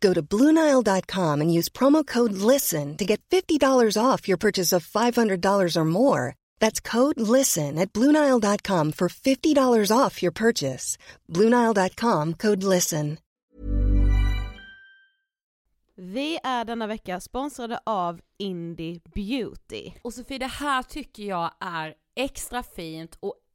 Go to Bluenile.com and use promo code LISTEN to get $50 off your purchase of $500 or more. That's code LISTEN at Bluenile.com for $50 off your purchase. Bluenile.com code LISTEN. Vi är denna vecka sponsrade av Indie Beauty. Och Sofie, det här tycker jag är extra fint och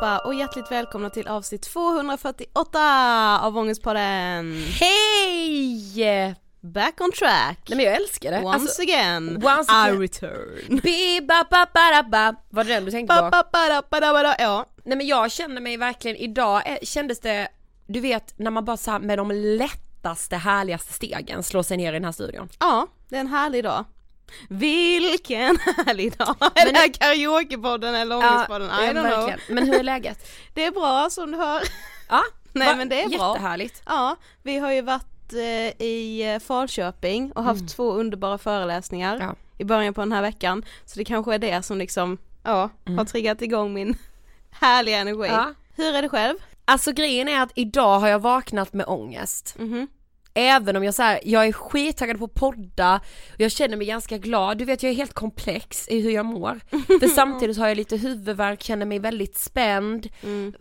allihopa och hjärtligt välkomna till avsnitt 248 av Ångestpodden! Hej! Back on track! Nej men jag älskar det. Once Alltså, again, once I again. return! Bi, ba, ba, ba, ba. Var det den du tänkte på? Ba, ba, ba, ba, ba. Ja, Nej men jag känner mig verkligen, idag kändes det, du vet när man bara så med de lättaste härligaste stegen slår sig ner i den här studion. ja, det är en härlig dag. Vilken härlig dag! Är det här karaokepodden eller ångestpodden? I ja, don't know. verkligen. Men hur är läget? Det är bra som du hör. Ja, Nej, va- men det är bra. Jättehärligt. Ja, vi har ju varit eh, i eh, Falköping och haft två underbara föreläsningar Ja. i början på den här veckan. Så det kanske är det som liksom, ja, har triggat igång min härliga energi. Ja. Hur är det själv? Alltså grejen är att idag har jag vaknat med ångest. Mhm. Även om jag så här, jag är skittaggad på att podda, och jag känner mig ganska glad, du vet jag är helt komplex i hur jag mår. För samtidigt har jag lite huvudvärk, känner mig väldigt spänd Mm.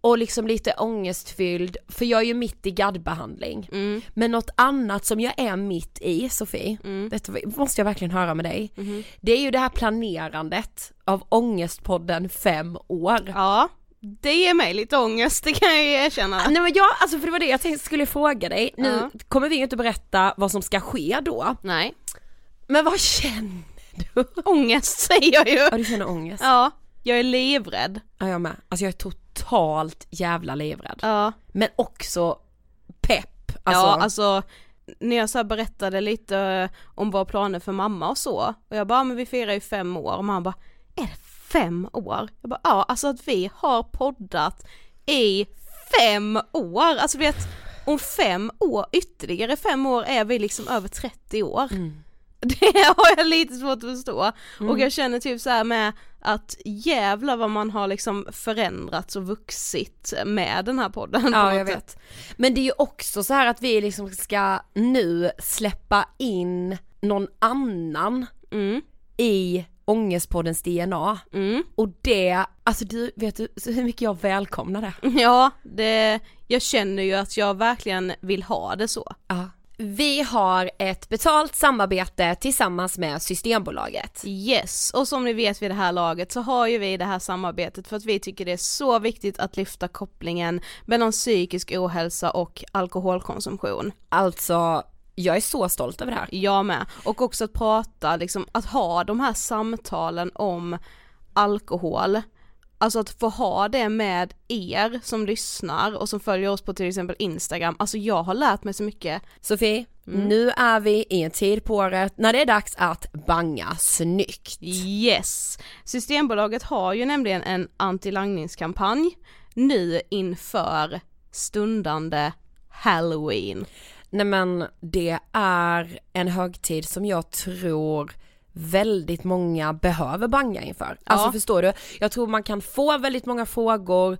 och liksom lite ångestfylld, för jag är ju mitt i gaddbehandling. Mm. Men något annat som jag är mitt i, Sofie, Mm. detta måste jag verkligen höra med dig. Mhm. Det är ju det här planerandet av Ångestpodden fem år. Ja, det ger mig lite ångest, det kan jag ju erkänna. Nej men jag, alltså för det var det jag tänkte skulle fråga dig, nu Ja. kommer vi ju inte berätta vad som ska ske då, Nej, men vad känner du? ångest säger jag ju. Ja du känner ångest? Ja, jag är livrädd. Ja jag med, alltså jag är totalt jävla livrädd. Ja, Men också pepp, alltså, ja alltså när jag så berättade lite om våra planer för mamma och så, och jag bara, "Ja, men vi firar ju fem år, och mamma bara, är det fem år? Jag bara, ja alltså att vi har poddat i fem år, alltså vet, om fem år, ytterligare fem år är vi liksom över 30 år. Det har jag lite svårt att förstå. Och jag känner typ så här med att jävla vad man har liksom förändrats och vuxit med den här podden. Ja jag sätt. vet. Men det är ju också så här att vi liksom ska nu släppa in någon annan Mm, i Ångestpoddens DNA. mm. Och det, alltså du, vet du hur mycket jag välkomnar det? Ja, det, jag känner ju att jag verkligen vill ha det så. Ja. Vi har ett betalt samarbete tillsammans med Systembolaget. Yes, och som ni vet vid det här laget så har ju vi det här samarbetet för att vi tycker det är så viktigt att lyfta kopplingen mellan psykisk ohälsa och alkoholkonsumtion. Alltså, jag är så stolt över det här. Jag med. Och också att prata, liksom, att ha de här samtalen om alkohol. Alltså att få ha det med er som lyssnar och som följer oss på till exempel Instagram. Alltså jag har lärt mig så mycket. Sofie, nu är vi i en tid på året när det är dags att banga snyggt. Yes! Systembolaget har ju nämligen en antilangningskampanj nu inför stundande halloween. Nej men det är en högtid som jag tror väldigt många behöver banga inför. Alltså Ja. förstår du? Jag tror man kan få väldigt många frågor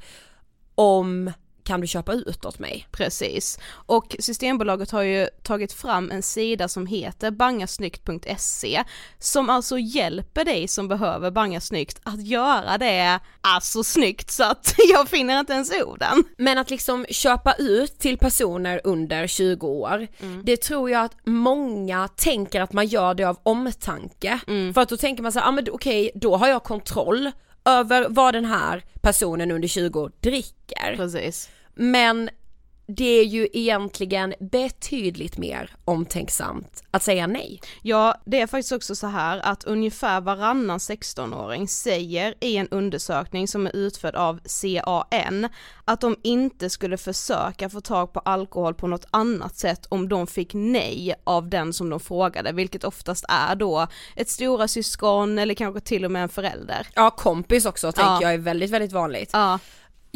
om kan du köpa ut åt mig? Precis. Och Systembolaget har ju tagit fram en sida som heter bangasnyggt.se som alltså hjälper dig som behöver banga snyggt att göra det alltså snyggt så att jag finner inte ens orden. Men att liksom köpa ut till personer under 20 år, det tror jag att många tänker att man gör det av omtanke. För att då tänker man så här, ah, men okej, då har jag kontroll över vad den här personen under 20 dricker. Precis. Men det är ju egentligen betydligt mer omtänksamt att säga nej. Ja, det är faktiskt också så här att ungefär varannan 16-åring säger i en undersökning som är utförd av CAN att de inte skulle försöka få tag på alkohol på något annat sätt om de fick nej av den som de frågade, vilket oftast är då ett stora syskon eller kanske till och med en förälder. Ja kompis också tänker Ja. jag är väldigt väldigt vanligt. Ja,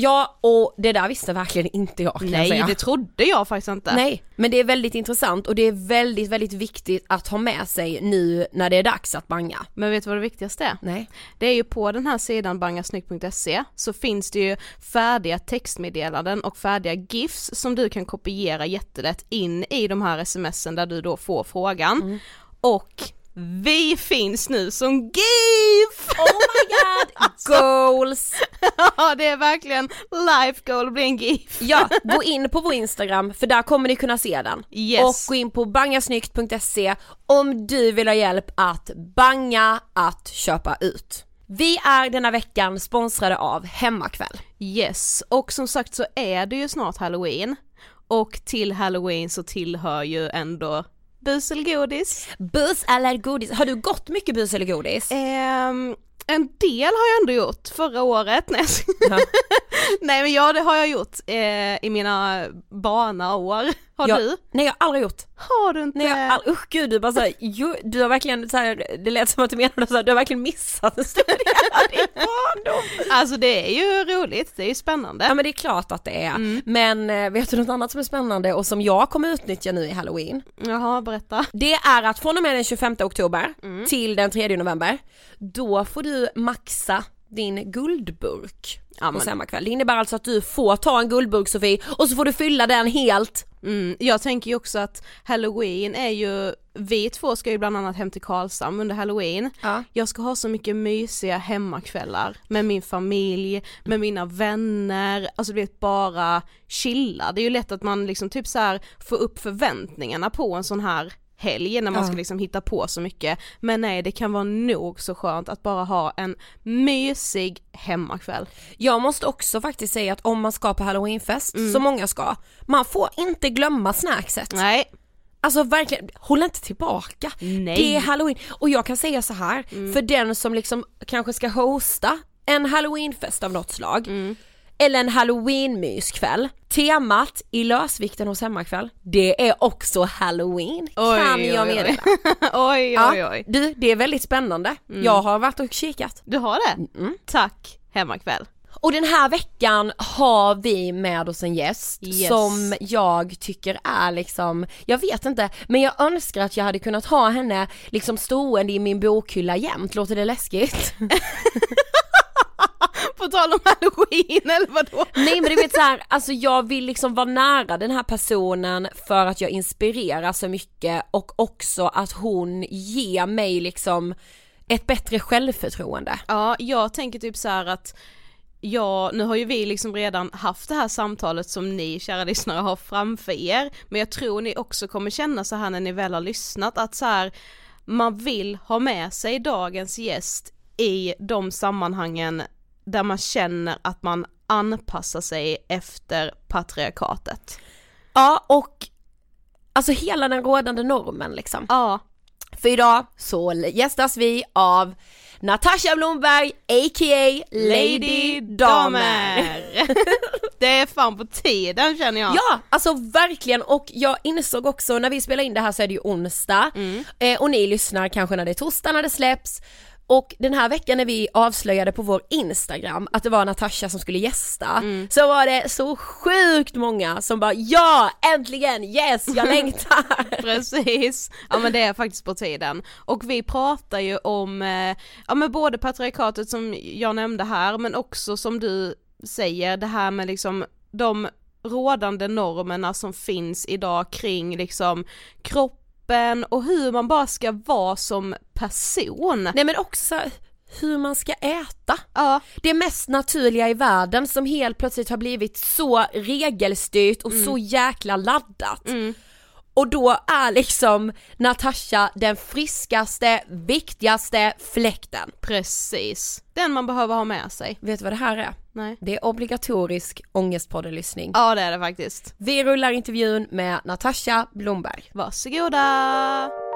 Ja, och det där visste verkligen inte jag kan jag Nej säga. det trodde jag faktiskt inte. Nej, men det är väldigt intressant och det är väldigt, väldigt viktigt att ha med sig nu när det är dags att banga. Men vet du vad det viktigaste är? Nej. Det är ju på den här sidan bangasnyggt.se så finns det ju färdiga textmeddelanden och färdiga GIFs som du kan kopiera jättelätt in i de här smsen där du då får frågan. Och vi finns nu som GIF! Oh my god! Goals! Ja det är verkligen life goal att bli en GIF. Ja, gå in på vår Instagram för där kommer ni kunna se den. Yes. Och gå in på bangasnyggt.se om du vill ha hjälp att banga att köpa ut. Vi är denna veckan sponsrade av Hemmakväll. Yes, och som sagt så är det ju snart halloween. Och till halloween så tillhör ju ändå bus eller godis. Bus eller godis? Har du gått mycket bus eller godis? Ehm, en del har jag ändå gjort förra året. Nej, skojar. Nej men ja det har jag gjort eh, i mina barnaår. Har Jag- du? Nej jag har aldrig gjort. Har du inte? Nej jag all... usch gud du bara såhär, du har verkligen såhär, det lät som att du menade såhär, du har verkligen missat en stor del av barndom. Alltså det är ju roligt, det är ju spännande. Ja men det är klart att det är, men eh, vet du något annat som är spännande och som jag kommer utnyttja nu i halloween? Jaha, berätta. Det är att från och med den 25 oktober till den 3 november, då får du maxa din guldburk Ja, på men- Semmakväll. Det innebär alltså att du får ta en guldburk Sofie och så får du fylla den helt. Mm, jag tänker ju också att halloween är ju, vi två ska ju bland annat hem till Karlshamn under halloween. Ja. Jag ska ha så mycket mysiga hemmakvällar med min familj, med mina vänner, alltså du vet bara chilla. Det är ju lätt att man liksom typ så här får upp förväntningarna på en sån här helg när man Ja. ska liksom hitta på så mycket. Men nej, det kan vara nog så skönt att bara ha en mysig hemmakväll. Jag måste också faktiskt säga att om man ska på halloweenfest, Mm. som många ska, man får inte glömma snackset. Nej, Alltså verkligen, håll inte tillbaka. Nej. Det är halloween. Och jag kan säga så här, för den som liksom kanske ska hosta en halloweenfest av något slag, eller en halloween-myskväll, temat i lösvikten hos hemmakväll, det är också halloween, kan jag oj, oj. meddela. oj Ja, oj oj. Du, det är väldigt spännande. Jag har varit och kikat. Du har det? Mm. Tack hemmakväll. Och den här veckan har vi med oss en gäst Yes. som jag tycker är liksom, jag vet inte, men jag önskar att jag hade kunnat ha henne liksom stående i min bokhylla jämt, låter det läskigt? På tal om halloween eller vadå? Nej men du vet så här, alltså jag vill liksom vara nära den här personen för att jag inspirerar så mycket och också att hon ger mig liksom ett bättre självförtroende. Ja, jag tänker typ så här att Ja, nu har ju vi liksom redan haft det här samtalet som ni kära lyssnare har framför er, men jag tror ni också kommer känna så här när ni väl har lyssnat att så här man vill ha med sig dagens gäst i de sammanhangen där man känner att man anpassar sig efter patriarkatet. Ja och alltså hela den rådande normen liksom. Ja, För idag så gästas vi av Natasha Blomberg a.k.a. Lady Damer. det är fan på tiden känner jag. Ja, alltså verkligen och jag insåg också när vi spelar in det här så är det ju onsdag eh, och ni lyssnar kanske när det är torsdag när det släpps och den här veckan när vi avslöjade på vår Instagram att det var Natasha som skulle gästa så var det så sjukt många som bara ja äntligen yes jag längtar. Precis, ja men det är faktiskt på tiden. Och vi pratar ju om, eh, ja men både patriarkatet som jag nämnde här men också som du säger det här med liksom de rådande normerna som finns idag kring liksom kroppen och hur man bara ska vara som person. Nej men också så här, hur man ska äta. Ja, Det mest naturliga i världen som helt plötsligt har blivit så regelstyrt och så jäkla laddat. Och då är liksom Natasha den friskaste, viktigaste fläkten. precis. Den man behöver ha med sig. Vet du vad det här är? Nej. Det är obligatorisk ångestpoddelyssning. Ja det är det faktiskt. Vi rullar intervjun med Natasha Blomberg. Varsågoda!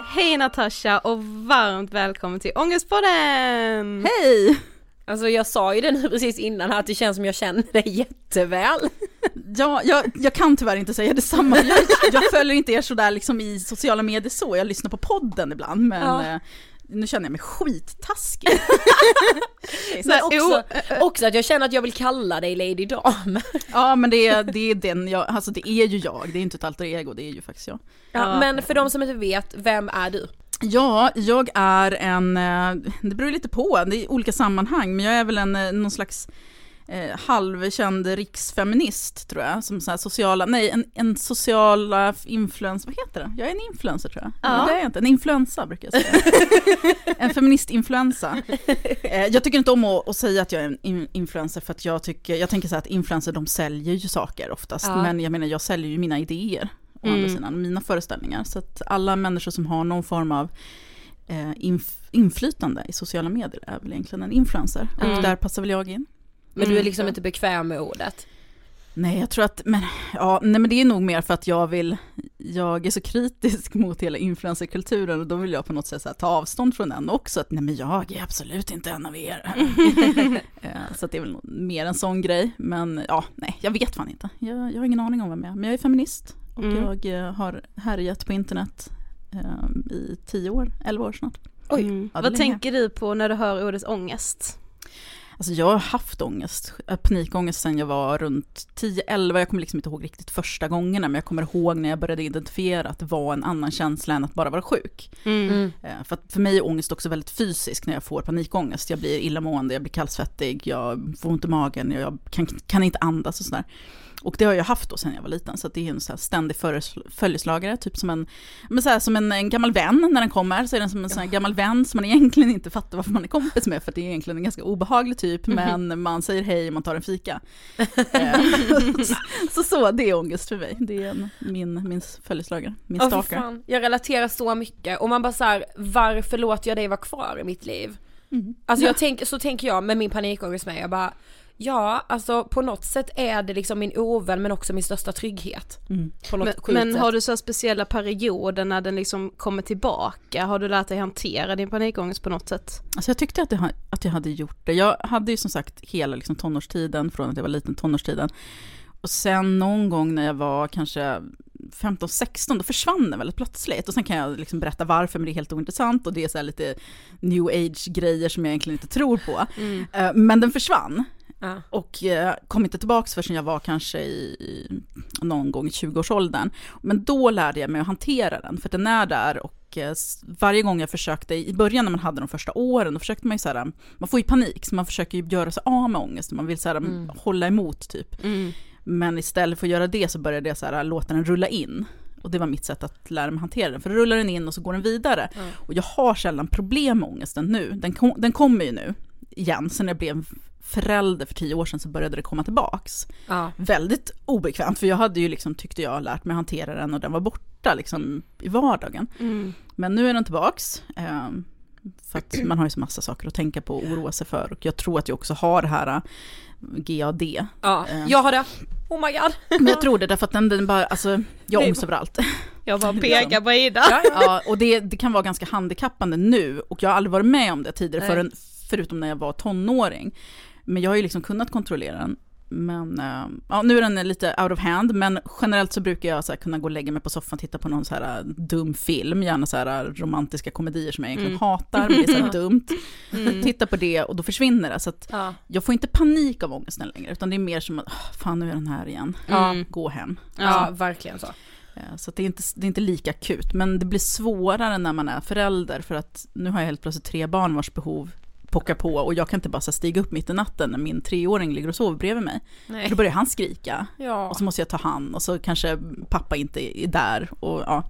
Hej Natasha och varmt välkommen till Ångestpodden! Hej! Alltså jag sa ju det nu precis innan här att det känns som jag känner dig jätteväl. Ja, jag, jag kan tyvärr inte säga detsamma. Jag, jag följer inte er sådär liksom i sociala medier så, jag lyssnar på podden ibland men Ja. Nu känner jag mig skittaskig. Men också, också att jag känner att jag vill kalla dig Lady Dam. ja men det är, det är den jag, alltså det är ju jag, det är inte ett alter ego, det är ju faktiskt jag. Ja, men för de som inte vet, vem är du? Ja, jag är en, eh, det beror lite på, det är olika sammanhang, men jag är väl en, eh, någon slags eh, halvkänd riksfeminist tror jag, som så sociala, nej en, en sociala influencer, vad heter det? Jag är en influencer tror jag. Ja. Det är jag inte, en influensa brukar jag säga. en feministinfluensa. Eh, jag tycker inte om att, att, säga att jag är en influencer för att jag tycker, jag tänker så här att influencer de säljer ju saker oftast, ja. men jag menar jag säljer ju mina idéer å mm. andra sidan, mina föreställningar. Så att alla människor som har någon form av eh, inf inflytande i sociala medier är väl egentligen en influencer. Mm. Och där passar väl jag in. Men mm. du är mm. liksom inte bekväm med ordet? Nej, jag tror att, men, ja, nej, men det är nog mer för att jag vill, jag är så kritisk mot hela influencerkulturen och då vill jag på något sätt här, ta avstånd från den också, att nej men jag är absolut inte en av er. Eh, så det är väl mer en sån grej, men ja, nej, jag vet fan inte. Jag, jag har ingen aning om vem jag är, men jag är feminist och mm. jag eh, har härjat på internet um, i tio år, elva år snart. Oj, mm. vad tänker du på när du hör ordet ångest? Alltså jag har haft ångest, äh, panikångest sen jag var runt 10-11, jag kommer liksom inte ihåg riktigt första gångerna, men jag kommer ihåg när jag började identifiera att det var en annan känsla än att bara vara sjuk. Mm. mm. Eh, för att för mig är ångest också väldigt fysisk när jag får panikångest. Jag blir illamående, jag blir kallsvettig, jag får ont i magen, jag kan, kan inte andas och sådär. Och det har jag haft då sen jag var liten, så det är en så ständig följeslagare, typ som en, men så här, som en, en, gammal vän när den kommer, så är den som en sån här gammal vän som man egentligen inte fattar varför man är kompis med, för det är egentligen en ganska obehaglig typ, mm. men man säger hej och man tar en fika. Eh, så, så, det är ångest för mig, det är en, min, min följeslagare, min oh, stalker. Jag relaterar så mycket, och man bara så här, varför låter jag dig vara kvar i mitt liv? Mm. Alltså jag tänk, så tänker jag med min panikångest med, jag bara Ja, alltså på något sätt är det liksom min ovän men också min största trygghet. Mm. men, men har du så speciella perioder när den liksom kommer tillbaka? Har du lärt dig hantera din panikångest på något sätt? Alltså jag tyckte att jag, att jag hade gjort det. Jag hade ju som sagt hela liksom tonårstiden, från att jag var liten, tonårstiden. Och sen någon gång när jag var kanske 15-16, då försvann den väldigt plötsligt. Och sen kan jag liksom berätta varför, men det är helt ointressant och det är så lite new age-grejer som jag egentligen inte tror på. Mm. Eh, men den försvann. Ja. Och eh, kom inte tillbaka förrän jag var kanske i, någon gång i 20-årsåldern. Men då lärde jag mig att hantera den, för den är där och eh, varje gång jag försökte, i början när man hade de första åren, då försökte man ju såhär, man får ju panik, så man försöker ju göra sig av med ångest, man vill såhär mm. hålla emot typ. Mm. Men istället för att göra det så började jag såhär låta den rulla in. Och det var mitt sätt att lära mig hantera den, för då rullar den in och så går den vidare. Mm. Och jag har sällan problem med ångesten nu, den, kom, den kommer ju nu igen, sen jag blev förälder för tio år sedan så började det komma tillbaks. Ja. Väldigt obekvämt, för jag hade ju liksom, tyckte jag, lärt mig hantera den och den var borta liksom i vardagen. Mm. Men nu är den tillbaks. Eh, för att man har ju så massa saker att tänka på och oroa sig för. Och jag tror att jag också har det här eh, GAD. Ja, eh. jag har det. Oh my god. Men jag tror det därför att den, den bara, alltså, jag ångest överallt. Jag bara pekar på Ida. Ja och det, det kan vara ganska handikappande nu och jag har aldrig varit med om det tidigare förrän, förutom när jag var tonåring. Men jag har ju liksom kunnat kontrollera den. Men uh, ja, nu är den lite out of hand, men generellt så brukar jag så kunna gå och lägga mig på soffan och titta på någon så här uh, dum film, gärna så här uh, romantiska komedier som jag egentligen mm. hatar, men det är så här dumt. Mm. Titta på det och då försvinner det. Så ja. jag får inte panik av ångesten längre, utan det är mer som att, oh, fan nu är den här igen, mm. gå hem. Ja, ja, verkligen så. Så det är, inte, det är inte lika akut, men det blir svårare när man är förälder, för att nu har jag helt plötsligt tre barn vars behov pockar på och jag kan inte bara stiga upp mitt i natten när min treåring ligger och sover bredvid mig. Nej. Då börjar han skrika ja. och så måste jag ta hand och så kanske pappa inte är där. Och, ja.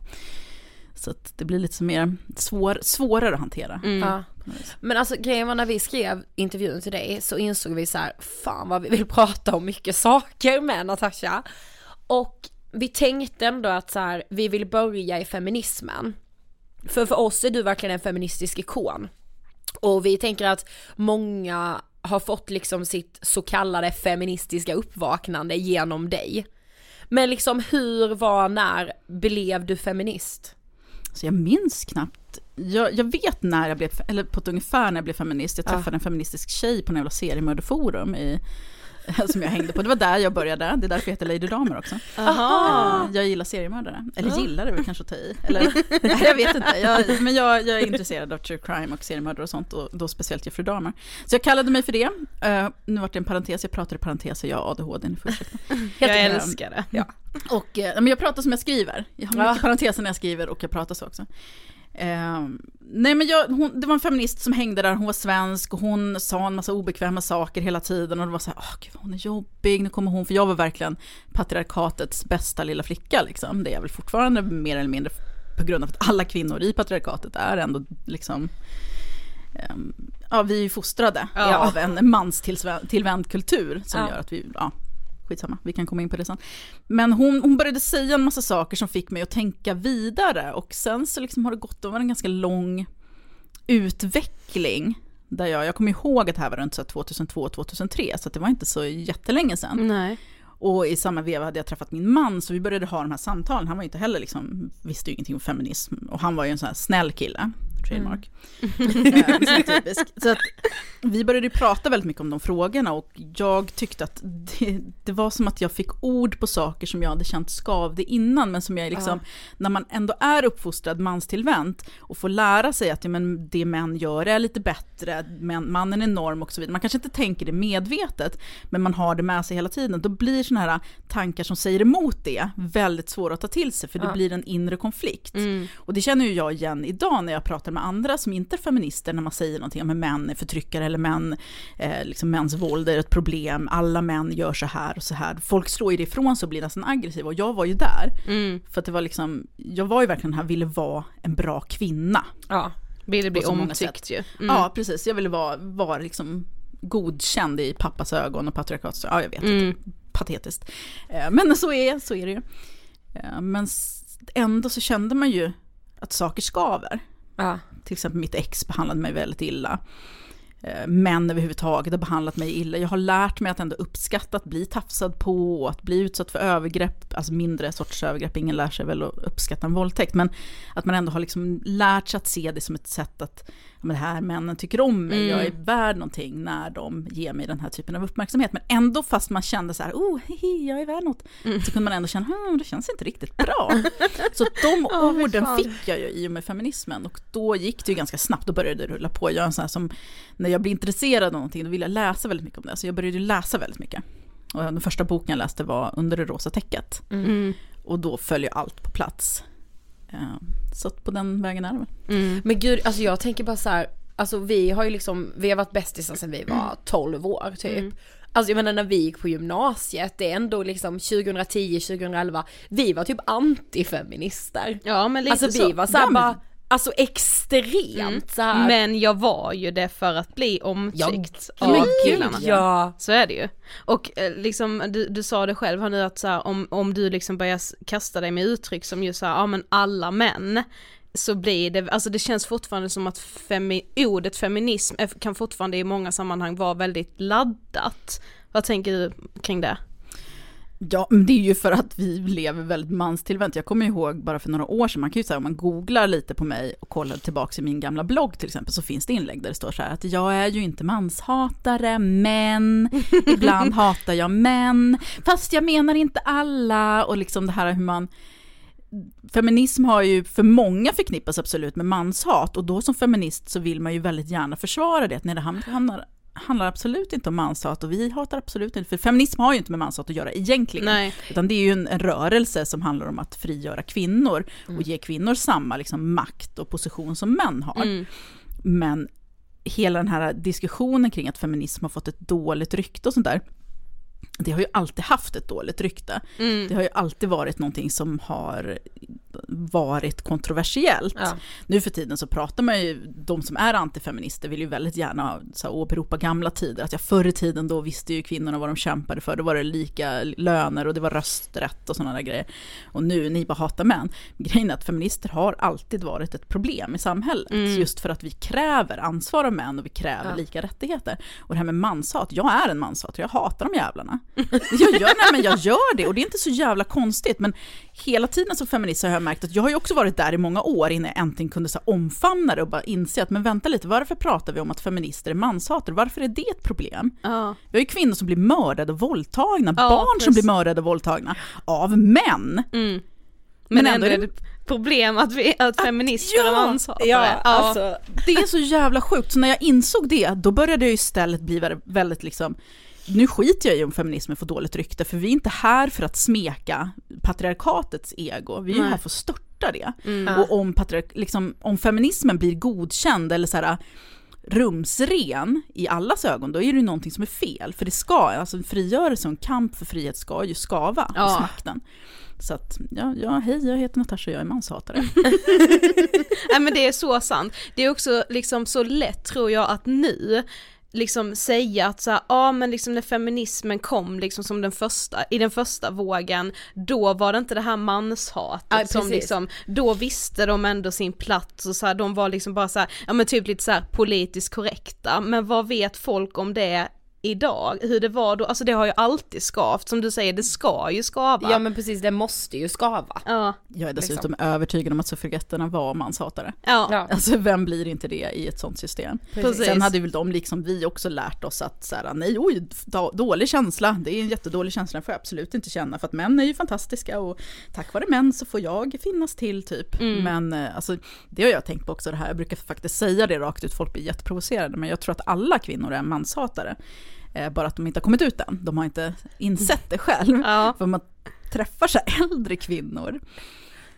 Så det blir lite mer svår, svårare att hantera. Mm. Ja. Men alltså grejen var när vi skrev intervjun till dig så insåg vi så här, fan vad vi vill prata om mycket saker med Natasha. Och vi tänkte ändå att så här, vi vill börja i feminismen. För för oss är du verkligen en feministisk ikon. Och vi tänker att många har fått liksom sitt så kallade feministiska uppvaknande genom dig. Men liksom hur, var, när blev du feminist? Så jag minns knappt. Jag, jag, vet när jag blev, eller på ett ungefär när jag blev feminist. Jag träffade ja. en feministisk tjej på en jävla seriemördarforum i som jag hängde på. Det var där jag började, det är därför jag heter Lady Damer också. Aha. Eh, Jag gillar seriemördare. Eller gillar är väl kanske att ta i. Eller, nej, jag vet inte, jag, men jag, jag är intresserad av true crime och seriemördare och sånt, och då speciellt Jeffrey Dahmer. Så jag kallade mig för det. Eh, nu vart det en parentes, jag pratar i parenteser, jag har ADHD, ni får ursäkta. Jag älskar det. Ja. Och, eh, men jag pratar som jag skriver. Jag har mycket Ja. parenteser när jag skriver och jag pratar så också. Eh, nej men jag, hon, det var en feminist som hängde där, hon var svensk och hon sa en massa obekväma saker hela tiden och det var så här, åh gud hon är jobbig, nu kommer hon, för jag var verkligen patriarkatets bästa lilla flicka liksom. Det är jag väl fortfarande mer eller mindre på grund av att alla kvinnor i patriarkatet är ändå liksom ehm, Ja, vi är ju fostrade Ja. av en manstillvänd kultur som Ja. gör att vi, ja, skitsamma, vi kan komma in på det sen. Men hon, hon började säga en massa saker som fick mig att tänka vidare och sen så liksom har det gått över en ganska lång utveckling. Där jag, jag kommer ihåg att det här var runt 2002-2003 så det var inte så jättelänge sedan. Nej. Och i samma veva hade jag träffat min man så vi började ha de här samtalen. Han var ju inte heller liksom, visste ju ingenting om feminism och han var ju en sån här snäll kille. Trademark. Eh, så typisk. Så att vi började prata väldigt mycket om de frågorna och jag tyckte att det, det var som att jag fick ord på saker som jag hade känt skavde innan men som jag liksom, när man ändå är uppfostrad manstillvänt och får lära sig att ja, men det män gör är lite bättre, men mannen är norm och så vidare. Man kanske inte tänker det medvetet men man har det med sig hela tiden. Då blir sådana här tankar som säger emot det väldigt svåra att ta till sig för det Ja. blir en inre konflikt. Mm. Och det känner ju jag igen idag när jag pratar med andra som inte är feminister när man säger någonting om att män är förtryckare eller män, eh, liksom mäns våld är ett problem, alla män gör så här och så här. Folk slår ju det ifrån sig och blir nästan aggressiva och jag var ju där. Mm. För att det var liksom, jag var ju verkligen här, ville vara en bra kvinna. Ja. Ville bli omtyckt ju. Mm. Ja precis, jag ville vara, vara liksom godkänd i pappas ögon och patriarkats, ja jag vet Mm. inte, patetiskt. Eh, Men så är, så är det ju. Eh, Men ändå så kände man ju att saker skaver. Ja. Till exempel mitt ex behandlade mig väldigt illa. Eh, män överhuvudtaget har behandlat mig illa. Jag har lärt mig att ändå uppskatta att bli tafsad på, att bli utsatt för övergrepp, alltså mindre sorters övergrepp, ingen lär sig väl att uppskatta en våldtäkt, men att man ändå har liksom lärt sig att se det som ett sätt att, men det här männen tycker om mig, Mm. jag är värd någonting när de ger mig den här typen av uppmärksamhet. Men ändå fast man kände så här, oh, hihi, jag är värd något, så kunde man ändå känna, hm, det känns inte riktigt bra. så de fy orden fick jag ju i och med feminismen och då gick det ju ganska snabbt, då började det rulla på. Jag är en sån här som, när jag blir intresserad av någonting, då vill jag läsa väldigt mycket om det. Så jag började ju läsa väldigt mycket. Och den första boken jag läste var Under det rosa täcket. Mm. Och då följer allt på plats. Eh, Så på den vägen är det väl. Mm. Men gud, alltså jag tänker bara så här, alltså vi har ju liksom, vi har varit bästisar sedan vi var 12 år typ. Mm. Alltså jag menar när vi gick på gymnasiet, det är ändå liksom 2010, 2011, vi var typ antifeminister. Ja men lite Alltså så. vi var såhär bara, alltså extremt Mm. så här. Men jag var ju det för att bli omtyckt Ja, av killarna. ja. Så är det ju. Och eh, liksom, du, du sa det själv här nu att så här, om, om du liksom börjar kasta dig med uttryck som ju såhär, ja men alla män, så blir det, alltså det känns fortfarande som att femi, ordet feminism kan fortfarande i många sammanhang vara väldigt laddat. Vad tänker du kring det? Ja, men det är ju för att vi lever väldigt manstillvänt. Jag kommer ihåg bara för några år sedan, man kan ju säga om man googlar lite på mig och kollar tillbaka i min gamla blogg till exempel, så finns det inlägg där det står så här att jag är ju inte manshatare, men ibland hatar jag män, fast jag menar inte alla, och liksom det här hur man Feminism har ju för många förknippas absolut med manshat och då som feminist så vill man ju väldigt gärna försvara det. Nej, det hamnar, handlar absolut inte om manshat och vi hatar absolut inte, för feminism har ju inte med manshat att göra egentligen. Nej. Utan det är ju en, en rörelse som handlar om att frigöra kvinnor och ge kvinnor samma liksom, makt och position som män har. Mm. Men hela den här diskussionen kring att feminism har fått ett dåligt rykte och sånt där, det har ju alltid haft ett dåligt rykte. Mm. Det har ju alltid varit någonting som har varit kontroversiellt. Ja. Nu för tiden så pratar man ju, de som är antifeminister vill ju väldigt gärna så här, åberopa gamla tider, att jag förr i tiden då visste ju kvinnorna vad de kämpade för, då var det lika löner och det var rösträtt och sådana där grejer. Och nu, ni bara hatar män. Grejen är att feminister har alltid varit ett problem i samhället, Mm. just för att vi kräver ansvar av män och vi kräver Ja. lika rättigheter. Och det här med manshat, jag är en manshatare, jag hatar de jävlarna. Jag gör, nej, men jag gör det och det är inte så jävla konstigt, men hela tiden som feminist så har jag märkt märkt att jag har ju också varit där i många år innan jag äntligen kunde så omfamna det och bara inse att men vänta lite, varför pratar vi om att feminister är manshatare? Varför är det ett problem? Ja. Vi har ju kvinnor som blir mördade och våldtagna, Ja, barn som precis. blir mördade och våldtagna av män. Mm. Men Men, ändå är det- problem att, vi, att feminister ja, är manshatare. Ja, alltså, Det är så jävla sjukt, så när jag insåg det, då började jag istället bli väldigt liksom nu skiter jag i om feminismen får dåligt rykte, för vi är inte här för att smeka patriarkatets ego, vi är Nej. här för att störta det. Mm. Och om, liksom, om feminismen blir godkänd eller så här, rumsren i allas ögon, då är det ju någonting som är fel. För det ska, alltså en frigörelse och en kamp för frihet ska ju skava Ja. hos makten. Så att, ja, ja, hej jag heter Natasha, jag är manshatare. Nej men det är så sant. Det är också liksom så lätt tror jag att nu liksom säga att så ja men liksom när feminismen kom liksom som den första, i den första vågen, då var det inte det här manshatet Ja, som precis. liksom, då visste de ändå sin plats och så här, de var liksom bara så här, ja men typ lite så politiskt korrekta, men vad vet folk om det idag, hur det var då, alltså det har ju alltid skavt, som du säger, det ska ju skava. ja men precis, det måste ju skava. ja, Jag är dessutom övertygad om att suffragetterna var manshatare. ja, Ja. Alltså vem blir inte det i ett sånt system? Precis. Sen hade väl de liksom vi också lärt oss att så här, nej oj, då- dålig känsla, det är en jättedålig känsla, den får jag absolut inte känna för att män är ju fantastiska och tack vare män så får jag finnas till typ. Mm. Men eh, alltså, det har jag tänkt på också det här, jag brukar faktiskt säga det rakt ut, folk blir jätteprovocerade, men jag tror att alla kvinnor är manshatare. Eh, bara att de inte har kommit ut än, de har inte insett det själv. ja. För man träffar så äldre kvinnor,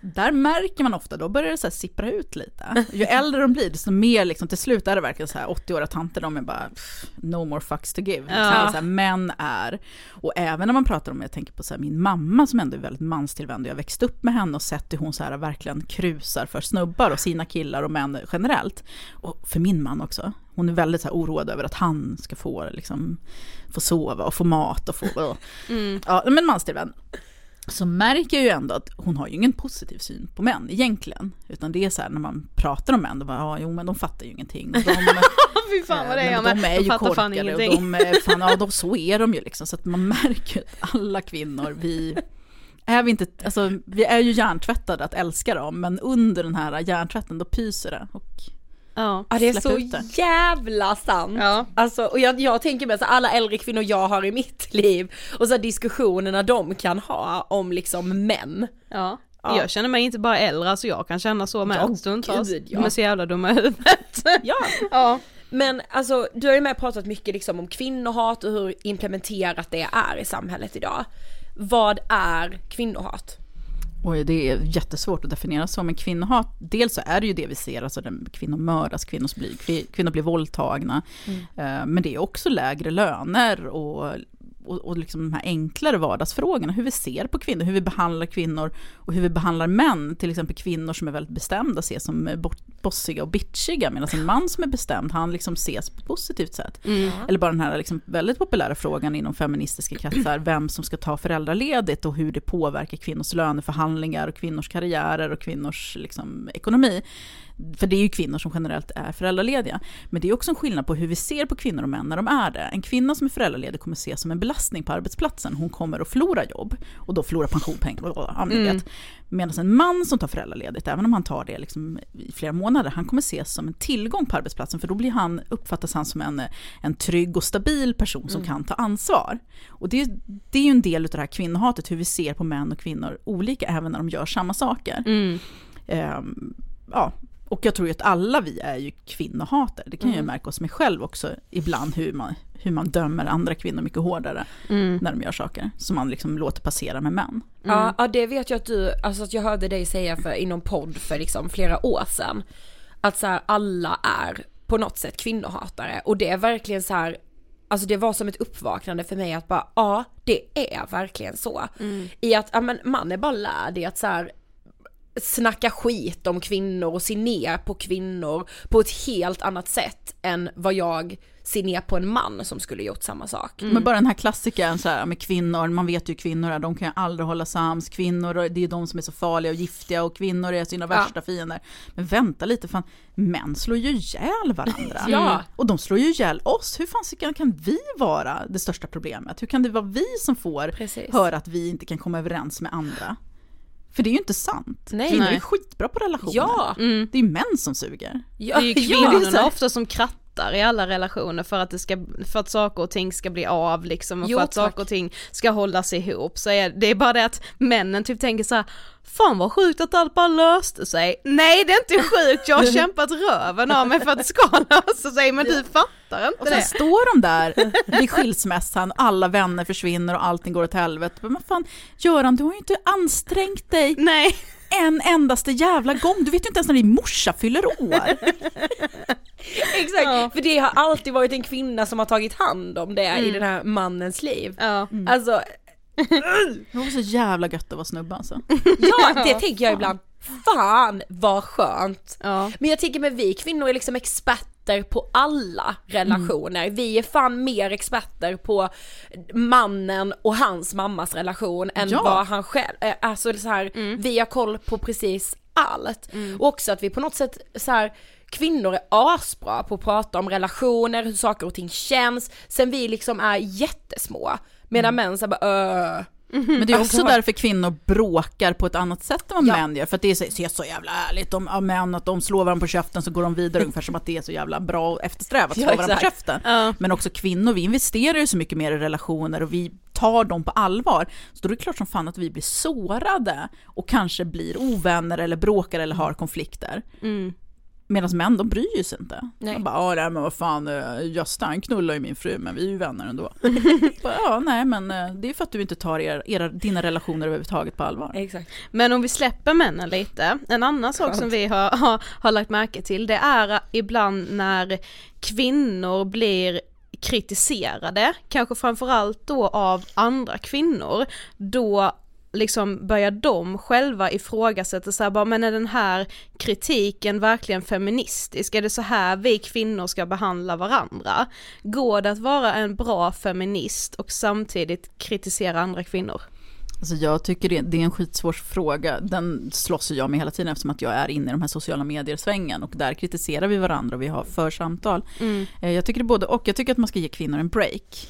där märker man ofta, då börjar det så sippra ut lite. Ju äldre de blir, desto mer liksom, till slut är det verkligen så här 80-åriga tanter, de är bara pff, no more fucks to give. Liksom. Ja. Så här, män är, och även när man pratar om, jag tänker på så här, min mamma som ändå är väldigt manstillvänd, jag har växt upp med henne och sett hur hon så här verkligen krusar för snubbar och sina killar och män generellt. Och för min man också. Hon är väldigt så här oroad över att han ska få, liksom, få sova och få mat och få... Mm. Ja, men manstillvänd. Så märker jag ju ändå att hon har ju ingen positiv syn på män egentligen. Utan det är så här när man pratar om män, då bara, ja jo men de fattar ju ingenting. Och de, Fy fan vad det är jag med. de är ju fan korkade och de är, fan, ja de, så är de ju liksom. Så att man märker att alla kvinnor, vi är vi inte, alltså vi är ju hjärntvättade att älska dem, men under den här hjärntvätten då pyser det. Och Ja. Ja det är så det. jävla sant. Ja. Alltså, och jag, jag tänker mig så alla äldre kvinnor jag har i mitt liv och så diskussionerna de kan ha om liksom män. Ja. Ja. Jag känner mig inte bara äldre, alltså jag kan känna så med Ja, stundtals. gud, ja. De är så jävla dumma i huvudet. Ja. ja. Men alltså du har ju med pratat mycket liksom om kvinnohat och hur implementerat det är i samhället idag. Vad är kvinnohat? Oj, det är jättesvårt att definiera så, men kvinnohat, dels så är det ju det vi ser, alltså den, kvinnor mördas, kvinnor blir, kvi- kvinnor blir våldtagna, Eh, men det är också lägre löner och, och, och liksom de här enklare vardagsfrågorna, hur vi ser på kvinnor, hur vi behandlar kvinnor och hur vi behandlar män, till exempel kvinnor som är väldigt bestämda ses som bossiga och bitchiga, medan en man som är bestämd, han liksom ses på ett positivt sätt. Eller bara den här liksom väldigt populära frågan inom feministiska kretsar, vem som ska ta föräldraledigt och hur det påverkar kvinnors löneförhandlingar och kvinnors karriärer och kvinnors liksom, ekonomi. För det är ju kvinnor som generellt är föräldralediga. Men det är också en skillnad på hur vi ser på kvinnor och män när de är det. En kvinna som är föräldraledig kommer ses som en belastning på arbetsplatsen. Hon kommer att förlora jobb och då förlora pensionpengar. Ja, men Mm. Medan en man som tar föräldraledigt, även om han tar det liksom i flera månader, han kommer ses som en tillgång på arbetsplatsen för då blir han, uppfattas han som en, en trygg och stabil person som kan ta ansvar. Och det, det är ju en del av det här kvinnohatet, hur vi ser på män och kvinnor olika även när de gör samma saker. Mm. Ehm, ja, och jag tror ju att alla vi är ju kvinnohatare. Det kan jag ju märka hos mig själv också ibland hur man, hur man dömer andra kvinnor mycket hårdare Mm. när de gör saker som man liksom låter passera med män. Ja, ja det vet jag att du, alltså att jag hörde dig säga för, i någon podd för liksom flera år sedan. Att så här, alla är på något sätt kvinnohatare och det är verkligen så här, alltså det var som ett uppvaknande för mig att bara, ja det är verkligen så. I att, ja men man är bara lärd i att så här snacka skit om kvinnor och se ner på kvinnor på ett helt annat sätt än vad jag ser ner på en man som skulle gjort samma sak. Men bara den här klassikern så här, med kvinnor, man vet ju hur kvinnor är, de kan ju aldrig hålla sams, kvinnor det är de som är så farliga och giftiga och kvinnor är sina värsta fiender. Men vänta lite, fan, män slår ju ihjäl varandra. Ja. Och de slår ju ihjäl oss, hur fan kan vi vara det största problemet? Hur kan det vara vi som får Precis. höra att vi inte kan komma överens med andra? För det är ju inte sant. Nej. Kvinnor är skitbra på relationer. Ja! Mm. Det är ju män som suger. ja Det är ju kvinnorna ofta som krattar i alla relationer för att, det ska, för att saker och ting ska bli av liksom och Jo, för att tack. saker och ting ska hållas ihop. Så är, det är bara det att männen typ tänker så här. Fan vad sjukt att allt bara löste sig. Nej det är inte sjukt, jag har kämpat röven av mig för att det ska lösa sig men du fattar inte Och sen det. står de där vid skilsmässan, alla vänner försvinner och allting går åt helvete. Men fan, Göran du har ju inte ansträngt dig Nej. En endaste jävla gång. Du vet ju inte ens när din morsa fyller år. Exakt, Ja. för det har alltid varit en kvinna som har tagit hand om det i den här mannens liv. Ja. Alltså, Det var så jävla gött att vara snubbe alltså. ja det tänker jag ibland. Fan vad skönt! Ja. Men jag tänker med vi kvinnor är liksom experter på alla relationer. Vi är fan mer experter på mannen och hans mammas relation än Ja. vad han själv, eh, alltså så här, vi har koll på precis allt. Och också att vi på något sätt så här kvinnor är asbra på att prata om relationer, hur saker och ting känns, sen vi liksom är jättesmå. Medan män så här bara öh. Men det är också Alltså- därför kvinnor bråkar på ett annat sätt än vad Ja. män gör. För att det är så, ser så jävla ärligt om ja, män, att de slår varandra på käften så går de vidare ungefär som att det är så jävla bra och eftersträvat att slå Ja, varandra på käften. Ja. Men också kvinnor, vi investerar ju så mycket mer i relationer och vi tar dem på allvar. Så då är det klart som fan att vi blir sårade och kanske blir ovänner eller bråkar eller har konflikter. Mm. Medan män, de bryr ju sig inte. Nej. De bara, ja men vad fan, eh, Gösta han knullar ju min fru, men vi är ju vänner ändå. bara, ja, nej men eh, det är för att du inte tar er, era, dina relationer överhuvudtaget på allvar. Exakt. Men om vi släpper männen lite, en annan sak som vi har, har, har lagt märke till det är ibland när kvinnor blir kritiserade, kanske framförallt då av andra kvinnor, då liksom börjar de själva ifrågasätta så här, bara, men är den här kritiken verkligen feministisk? Är det så här vi kvinnor ska behandla varandra? Går det att vara en bra feminist och samtidigt kritisera andra kvinnor? Alltså jag tycker det, det är en skitsvår fråga. Den slåss jag med hela tiden eftersom att jag är inne i de här sociala medier-svängen och där kritiserar vi varandra och vi har för samtal. Eh, Jag tycker det både och. Jag tycker att man ska ge kvinnor en break.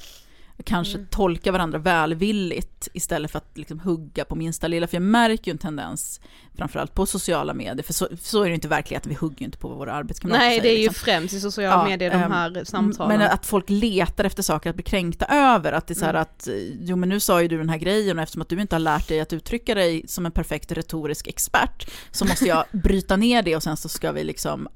Kanske tolka varandra välvilligt istället för att liksom hugga på minsta lilla. För jag märker ju en tendens, framförallt på sociala medier, för så, så är det inte i verkligheten, vi hugger ju inte på våra arbetskamrater Nej det är ju liksom. främst i sociala Ja, medier de ehm, här samtalen. Men att folk letar efter saker att bli kränkta över. Att det är så här Mm. att, jo men nu sa ju du den här grejen och eftersom att du inte har lärt dig att uttrycka dig som en perfekt retorisk expert så måste jag bryta ner det och sen så ska vi liksom,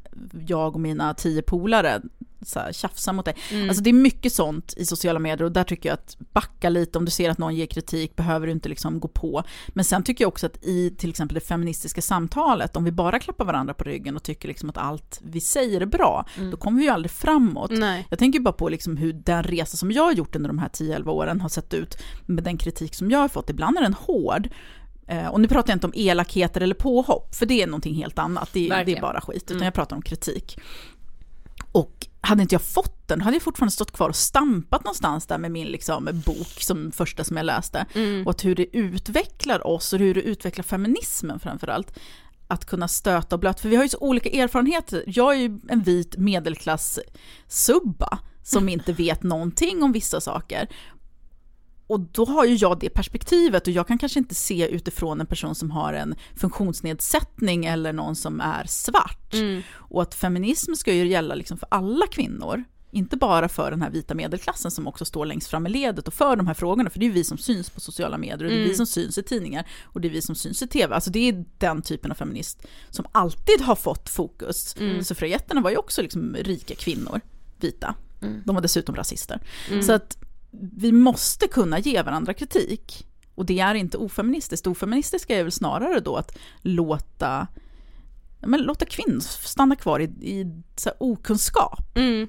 jag och mina tio polare så här, tjafsa mot dig. Mm. Alltså det är mycket sånt i sociala medier och där tycker jag att backa lite om du ser att någon ger kritik behöver du inte liksom gå på. Men sen tycker jag också att i till exempel det feministiska samtalet, om vi bara klappar varandra på ryggen och tycker liksom att allt vi säger är bra, då kommer vi ju aldrig framåt. Nej. Jag tänker bara på liksom hur den resa som jag har gjort under de här 10-11 åren har sett ut med den kritik som jag har fått. Ibland är den hård. Eh, Och nu pratar jag inte om elakheter eller påhopp, för det är någonting helt annat. Det, det är bara skit, utan jag pratar om kritik. Och hade inte jag fått den, hade jag fortfarande stått kvar och stampat någonstans där med min liksom, bok som första som jag läste. Och att hur det utvecklar oss och hur det utvecklar feminismen framförallt. Att kunna stöta och blöta, för vi har ju så olika erfarenheter. Jag är ju en vit medelklass-subba som inte vet någonting om vissa saker. Och då har ju jag det perspektivet och jag kan kanske inte se utifrån en person som har en funktionsnedsättning eller någon som är svart. Och att feminism ska ju gälla liksom för alla kvinnor. Inte bara för den här vita medelklassen som också står längst fram i ledet och för de här frågorna. För det är ju vi som syns på sociala medier och det är vi som syns i tidningar och det är vi som syns i tv. Alltså det är den typen av feminist som alltid har fått fokus. Suffragetterna var ju också liksom rika kvinnor, vita. De var dessutom rasister. Så att vi måste kunna ge varandra kritik. Och det är inte ofeministiskt. Ofeministiska är väl snarare då att låta, men låta kvinnor stanna kvar i, i så okunskap. Mm.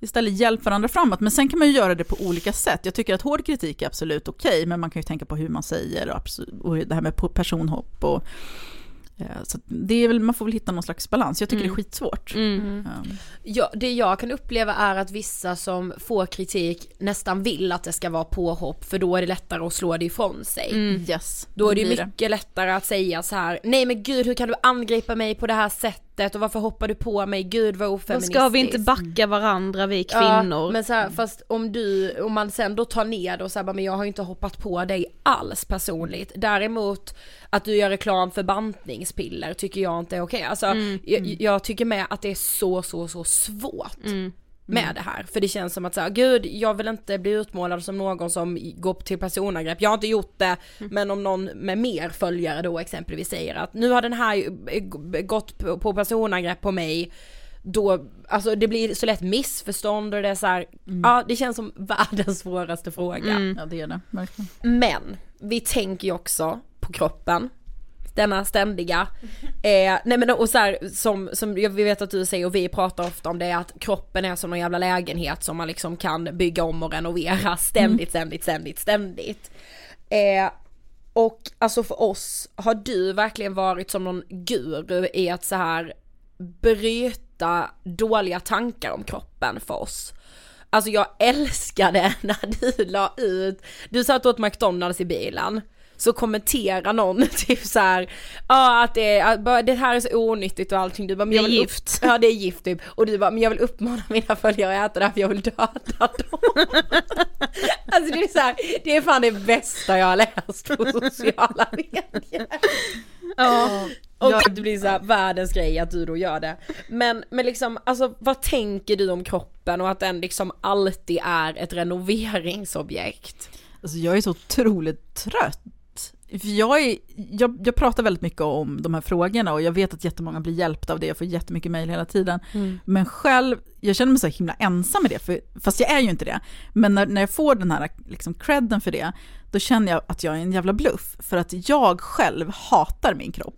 Istället hjälp varandra framåt. Men sen kan man ju göra det på olika sätt. Jag tycker att hård kritik är absolut okej, men man kan ju tänka på hur man säger och, och det här med personhopp och så att det är väl, man får väl hitta någon slags balans. Jag tycker det är skitsvårt. Mm. Um, Ja, det jag kan uppleva är att vissa som får kritik nästan vill att det ska vara påhopp för då är det lättare att slå det ifrån sig. Yes, Då är det mycket lättare att säga så här: nej men gud hur kan du angripa mig på det här sättet? Och varför hoppar du på mig, gud vad Då ofeministiskt. ska vi inte backa varandra vi kvinnor? Ja, men så här, fast om du, om man sen då tar ner det och säger men jag har inte hoppat på dig alls personligt. Däremot att du gör reklam för bantningspiller tycker jag inte är okej. Alltså jag, jag tycker med att det är så så så svårt. Med det här, för det känns som att säga, gud jag vill inte bli utmålad som någon som går till personangrepp, jag har inte gjort det, men om någon med mer följare då exempelvis säger att nu har den här eh, gått på personangrepp på mig, då, alltså det blir så lätt missförstånd och det är så här, ja det känns som världens svåraste fråga. Ja det är det, verkligen. Men vi tänker ju också på kroppen. Denna ständiga, eh, nej men och så här, som, som jag vi vet att du säger och vi pratar ofta om det att kroppen är som någon jävla lägenhet som man liksom kan bygga om och renovera ständigt, ständigt, ständigt, ständigt. Eh, och alltså för oss, har du verkligen varit som någon guru i att så här bryta dåliga tankar om kroppen för oss? Alltså jag älskade när du la ut, du satt åt McDonalds i bilen, så kommenterar någon typ så här, ja att det, är- det här är så onyttigt och allting, du bara, men jag vill gift. Ja det är gift typ, och du bara, men jag vill uppmana mina följare att äta det här för jag vill döda dem. alltså det är så här, det är fan det bästa jag har läst på sociala medier. ja. Och det blir så här världens grej att du då gör det. Men, men liksom, alltså vad tänker du om kroppen och att den liksom alltid är ett renoveringsobjekt? Alltså jag är så otroligt trött. Jag, är, jag, jag pratar väldigt mycket om de här frågorna och jag vet att jättemånga blir hjälpta av det, jag får jättemycket mejl hela tiden. Men själv, jag känner mig så himla ensam med det, för, fast jag är ju inte det. Men när, när jag får den här liksom credden för det, då känner jag att jag är en jävla bluff. För att jag själv hatar min kropp.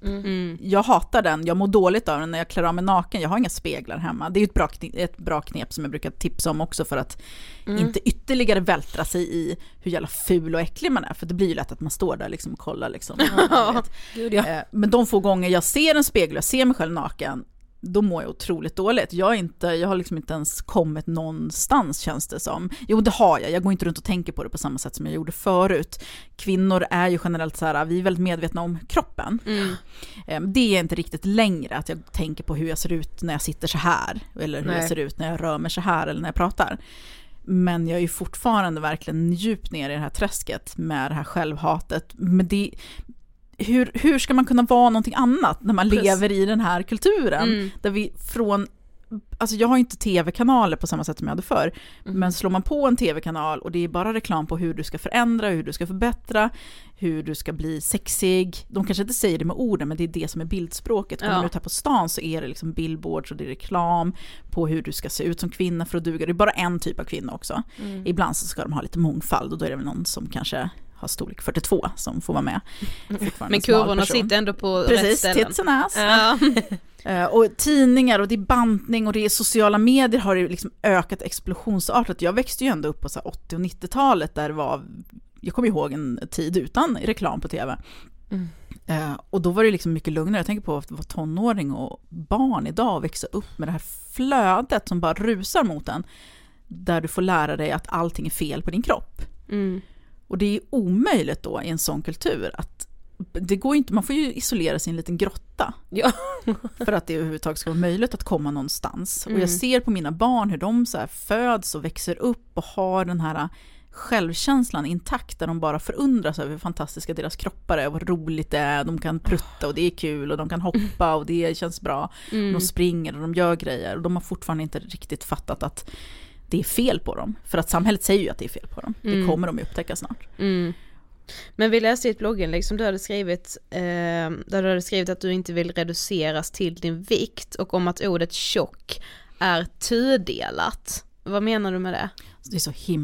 Jag hatar den, jag mår dåligt av den när jag klär av mig naken, jag har inga speglar hemma. Det är ju ett bra, ett bra knep som jag brukar tipsa om också för att inte ytterligare vältra sig i hur jävla ful och äcklig man är. För det blir ju lätt att man står där liksom och kollar liksom. Eh, Men de få gånger jag ser en spegel, jag ser mig själv naken, då mår jag otroligt dåligt. Jag, inte, jag har liksom inte ens kommit någonstans känns det som. Jo det har jag, jag går inte runt och tänker på det på samma sätt som jag gjorde förut. Kvinnor är ju generellt så här, vi är väldigt medvetna om kroppen. Eh, Det är inte riktigt längre att jag tänker på hur jag ser ut när jag sitter så här, eller hur Nej. jag ser ut när jag rör mig så här eller när jag pratar. Men jag är ju fortfarande verkligen djupt ner i det här träsket med det här självhatet. Men det, hur, hur ska man kunna vara någonting annat när man Precis. lever i den här kulturen? Där vi från, alltså jag har inte tv-kanaler på samma sätt som jag hade förr, men slår man på en tv-kanal och det är bara reklam på hur du ska förändra, hur du ska förbättra, hur du ska bli sexig. De kanske inte säger det med orden, men det är det som är bildspråket. Kommer Ja. man ut här på stan så är det liksom billboards och det är reklam på hur du ska se ut som kvinna för att duga. Det är bara en typ av kvinna också. Ibland så ska de ha lite mångfald och då är det väl någon som kanske har storlek 42 som får vara med. Fortfarande Men kurvorna sitter ändå på rätt Precis, ställen. tits and ass. Ja. Eh, Och tidningar och det är bantning och det är sociala medier har ju liksom ökat explosionsartat. Jag växte ju ändå upp på så här 80 och 90-talet där det var, jag kommer ihåg en tid utan reklam på tv. Eh, och då var det liksom mycket lugnare. Jag tänker på att vara tonåring och barn idag och växa upp med det här flödet som bara rusar mot en. Där du får lära dig att allting är fel på din kropp. Mm. Och det är omöjligt då i en sån kultur att det går inte, man får ju isolera sig i en liten grotta Ja. för att det överhuvudtaget ska vara möjligt att komma någonstans. Och Mm. jag ser på mina barn hur de så föds och växer upp och har den här självkänslan intakt där de bara förundras över hur fantastiska deras kroppar är och vad roligt det är. De kan prutta och det är kul och de kan hoppa och det känns bra. Mm. De springer och de gör grejer och de har fortfarande inte riktigt fattat att det är fel på dem. För att samhället säger ju att det är fel på dem. Det kommer de ju upptäcka snart. Mm. Men vi läste i ett blogginlägg som du hade skrivit, eh, där du hade skrivit att du inte vill reduceras till din vikt och om att ordet tjock är tudelat. Vad menar du med det? Det är så himla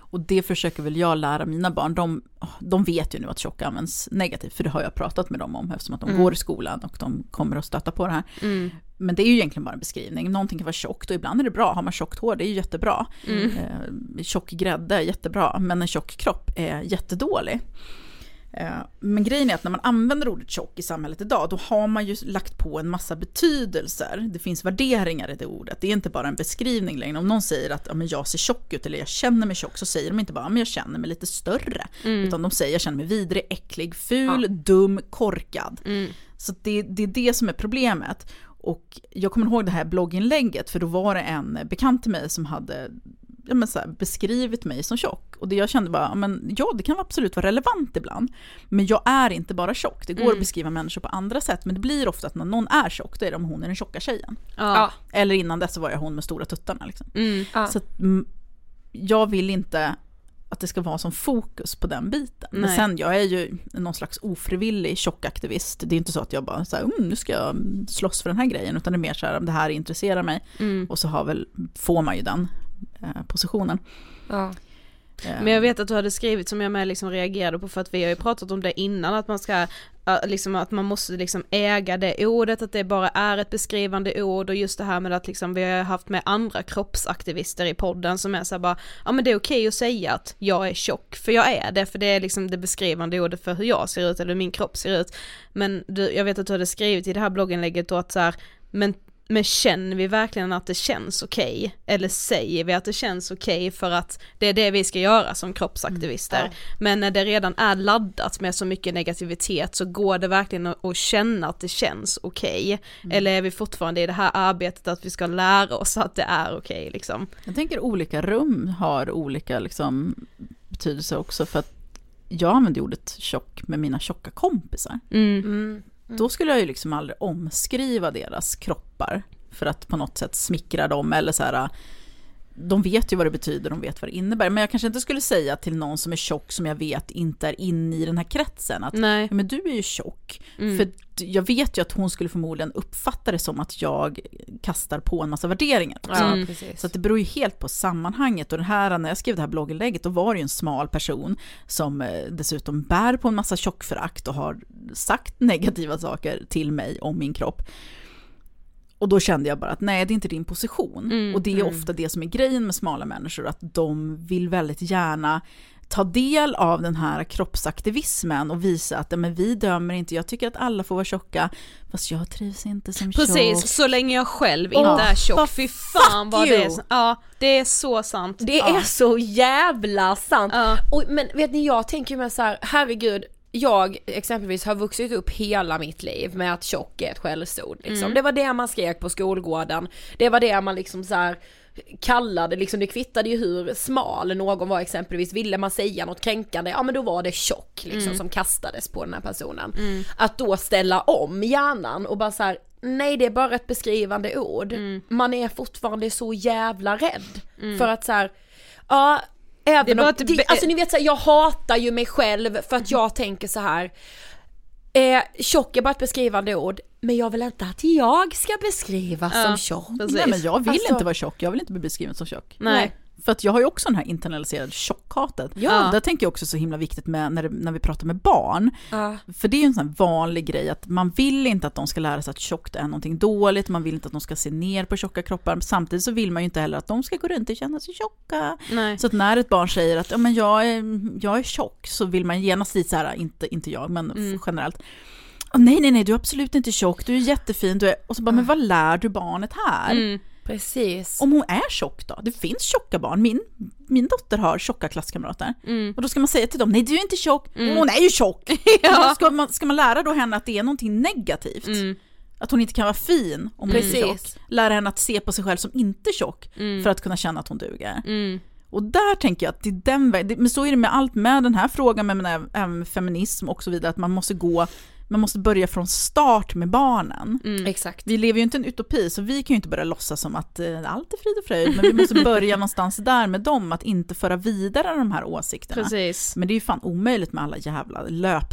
Och det försöker väl jag lära mina barn. De, de vet ju nu att tjock används negativt, för det har jag pratat med dem om eftersom att de går i skolan och de kommer att stöta på det här. Men det är ju egentligen bara en beskrivning. Någonting kan vara tjockt och ibland är det bra. Har man tjockt hår, det är ju jättebra. Eh, tjock grädde är jättebra, men en tjock kropp är jättedålig. Eh, Men grejen är att när man använder ordet tjock i samhället idag, då har man ju lagt på en massa betydelser. Det finns värderingar i det ordet. Det är inte bara en beskrivning längre. Om någon säger att ja, men jag ser tjock ut eller jag känner mig tjock, så säger de inte bara att jag känner mig lite större. Utan de säger jag känner mig vidrig, äcklig, ful, dum, korkad. Så det, det är det som är problemet. Och jag kommer ihåg det här blogginlägget, för då var det en bekant till mig som hade ja, men så här, beskrivit mig som tjock. Och det jag kände bara, ja, men, ja det kan absolut vara relevant ibland. Men jag är inte bara tjock. Det går att beskriva människor på andra sätt, men det blir ofta att när någon är tjock, då är det om hon är den tjocka tjejen. Ja. Eller innan dess så var jag hon med stora tuttarna. Liksom. Mm. Ja. Så att, mm, jag vill inte att det ska vara som fokus på den biten. Men Nej. sen, jag är ju någon slags ofrivillig tjockaktivist. Det är inte så att jag bara så här, mm, nu ska jag slåss för den här grejen, utan det är mer så här, om det här intresserar mig. Mm. Och så har väl, får man ju den positionen. Ja. Eh, Men jag vet att du hade skrivit som jag med liksom reagerade på för att vi har ju pratat om det innan att man ska liksom att man måste liksom äga det ordet, att det bara är ett beskrivande ord och just det här med att liksom vi har haft med andra kroppsaktivister i podden som är så bara, ja men det är okej att säga att jag är tjock, för jag är det, för det är liksom det beskrivande ordet för hur jag ser ut eller hur min kropp ser ut. Men du, jag vet att du hade skrivit i det här blogginlägget då att så här, men men känner vi verkligen att det känns okej? Eller säger vi att det känns okej för att det är det vi ska göra som kroppsaktivister? Men när det redan är laddat med så mycket negativitet så går det verkligen att känna att det känns okej? Eller är vi fortfarande i det här arbetet att vi ska lära oss att det är okej liksom? Jag tänker olika rum har olika liksom, betydelse också, för att jag använder ordet tjock med mina tjocka kompisar. Mm. Mm. Då skulle jag ju liksom aldrig omskriva deras kroppar för att på något sätt smickra dem eller så här. De vet ju vad det betyder, de vet vad det innebär. Men jag kanske inte skulle säga till någon som är tjock som jag vet inte är inne i den här kretsen att Nej. men du är ju tjock. Mm. För jag vet ju att hon skulle förmodligen uppfatta det som att jag kastar på en massa värderingar. Ja. Så det beror ju helt på sammanhanget. Och det här, när jag skrev det här blogginlägget, då var det ju en smal person som eh, dessutom bär på en massa tjockförakt och har sagt negativa saker till mig om min kropp. Och då kände jag bara att nej, det är inte din position. Mm, och det är ofta det som är grejen med smala människor, att de vill väldigt gärna ta del av den här kroppsaktivismen och visa att men vi dömer inte, jag tycker att alla får vara tjocka, fast jag trivs inte som tjock. Precis, så länge jag själv inte är tjock, vad fy fan vad det är, ja det är så sant. Det ja. är så jävla sant. Ja. Och, men vet ni, jag tänker ju med så här, herregud, jag exempelvis har vuxit upp hela mitt liv med att tjock är ett skällsord liksom. Det var det man skrek på skolgården, det var det man liksom så här kallade, liksom det kvittade ju hur smal någon var exempelvis, ville man säga något kränkande, ja men då var det tjock liksom som kastades på den här personen. Att då ställa om hjärnan och bara så här, nej det är bara ett beskrivande ord, man är fortfarande så jävla rädd för att så här, ja Även om, att det, be- alltså ni vet så här, jag hatar ju mig själv för att jag tänker så här. Eh, tjock är bara ett beskrivande ord, men jag vill inte att jag ska beskrivas Ja, som tjock. precis. Nej, men jag vill Alltså- inte vara tjock, jag vill inte bli beskriven som tjock. Nej. För att jag har ju också den här internaliserade tjockhatet. Ja. Där tänker jag också så himla viktigt med när, det, när vi pratar med barn. Ja. För det är ju en sån vanlig grej att man vill inte att de ska lära sig att tjockt är någonting dåligt, man vill inte att de ska se ner på tjocka kroppar, samtidigt så vill man ju inte heller att de ska gå runt och känna sig tjocka. Nej. Så att när ett barn säger att ja, men jag, är, jag är tjock så vill man genast dit så här, inte, inte jag, men Mm. generellt, "Åh, nej nej nej du är absolut inte tjock, du är jättefin, du är... och så bara men vad lär du barnet här? Mm. Precis. Om hon är tjock då? Det finns tjocka barn, min, min dotter har tjocka klasskamrater. Mm. Och då ska man säga till dem, nej du är inte tjock, hon är ju tjock! Ja. ska, man, ska man lära då henne att det är någonting negativt? Mm. Att hon inte kan vara fin om hon är tjock. Lära henne att se på sig själv som inte tjock Mm. för att kunna känna att hon duger. Mm. Och där tänker jag att det är den vägen, men så är det med allt med den här frågan, men även feminism och så vidare, att man måste gå, man måste börja från start med barnen. Mm. Exakt. Vi lever ju inte i en utopi, så vi kan ju inte börja låtsas som att eh, allt är frid och fröjd, men vi måste börja någonstans där med dem, att inte föra vidare de här åsikterna. Precis. Men det är ju fan omöjligt med alla jävla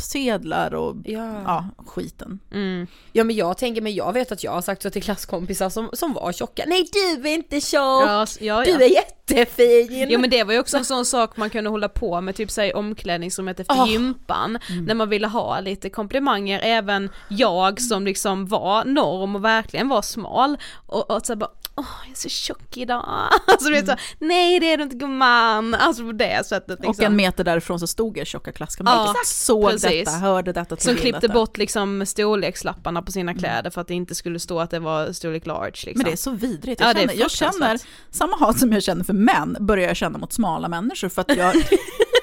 löpsedlar och Ja. ja, skiten. Mm. Ja men jag tänker, men jag vet att jag har sagt så till klasskompisar som, som var tjocka, nej du är inte tjock, Ja, ja, du är jättefin. Jo men det var ju också en sån sak man kunde hålla på med, typ säg omklädningsrummet efter Ah. gympan, när man ville ha lite komplimanger, även jag som liksom var norm och verkligen var smal, och, och så bara Åh, jag är så tjock idag. Alltså vet så, nej det är du inte gumman. Alltså på det sättet liksom. Och en meter därifrån så stod er tjocka klasskamrater. Ja, Exakt. Såg precis. detta, hörde detta, Som klippte detta. bort liksom storlekslapparna på sina kläder för att det inte skulle stå att det var storlek large liksom. Men det är så vidrigt. Ja, Jag, är känner, jag känner samma hat som jag känner för män, börjar jag känna mot smala människor för att jag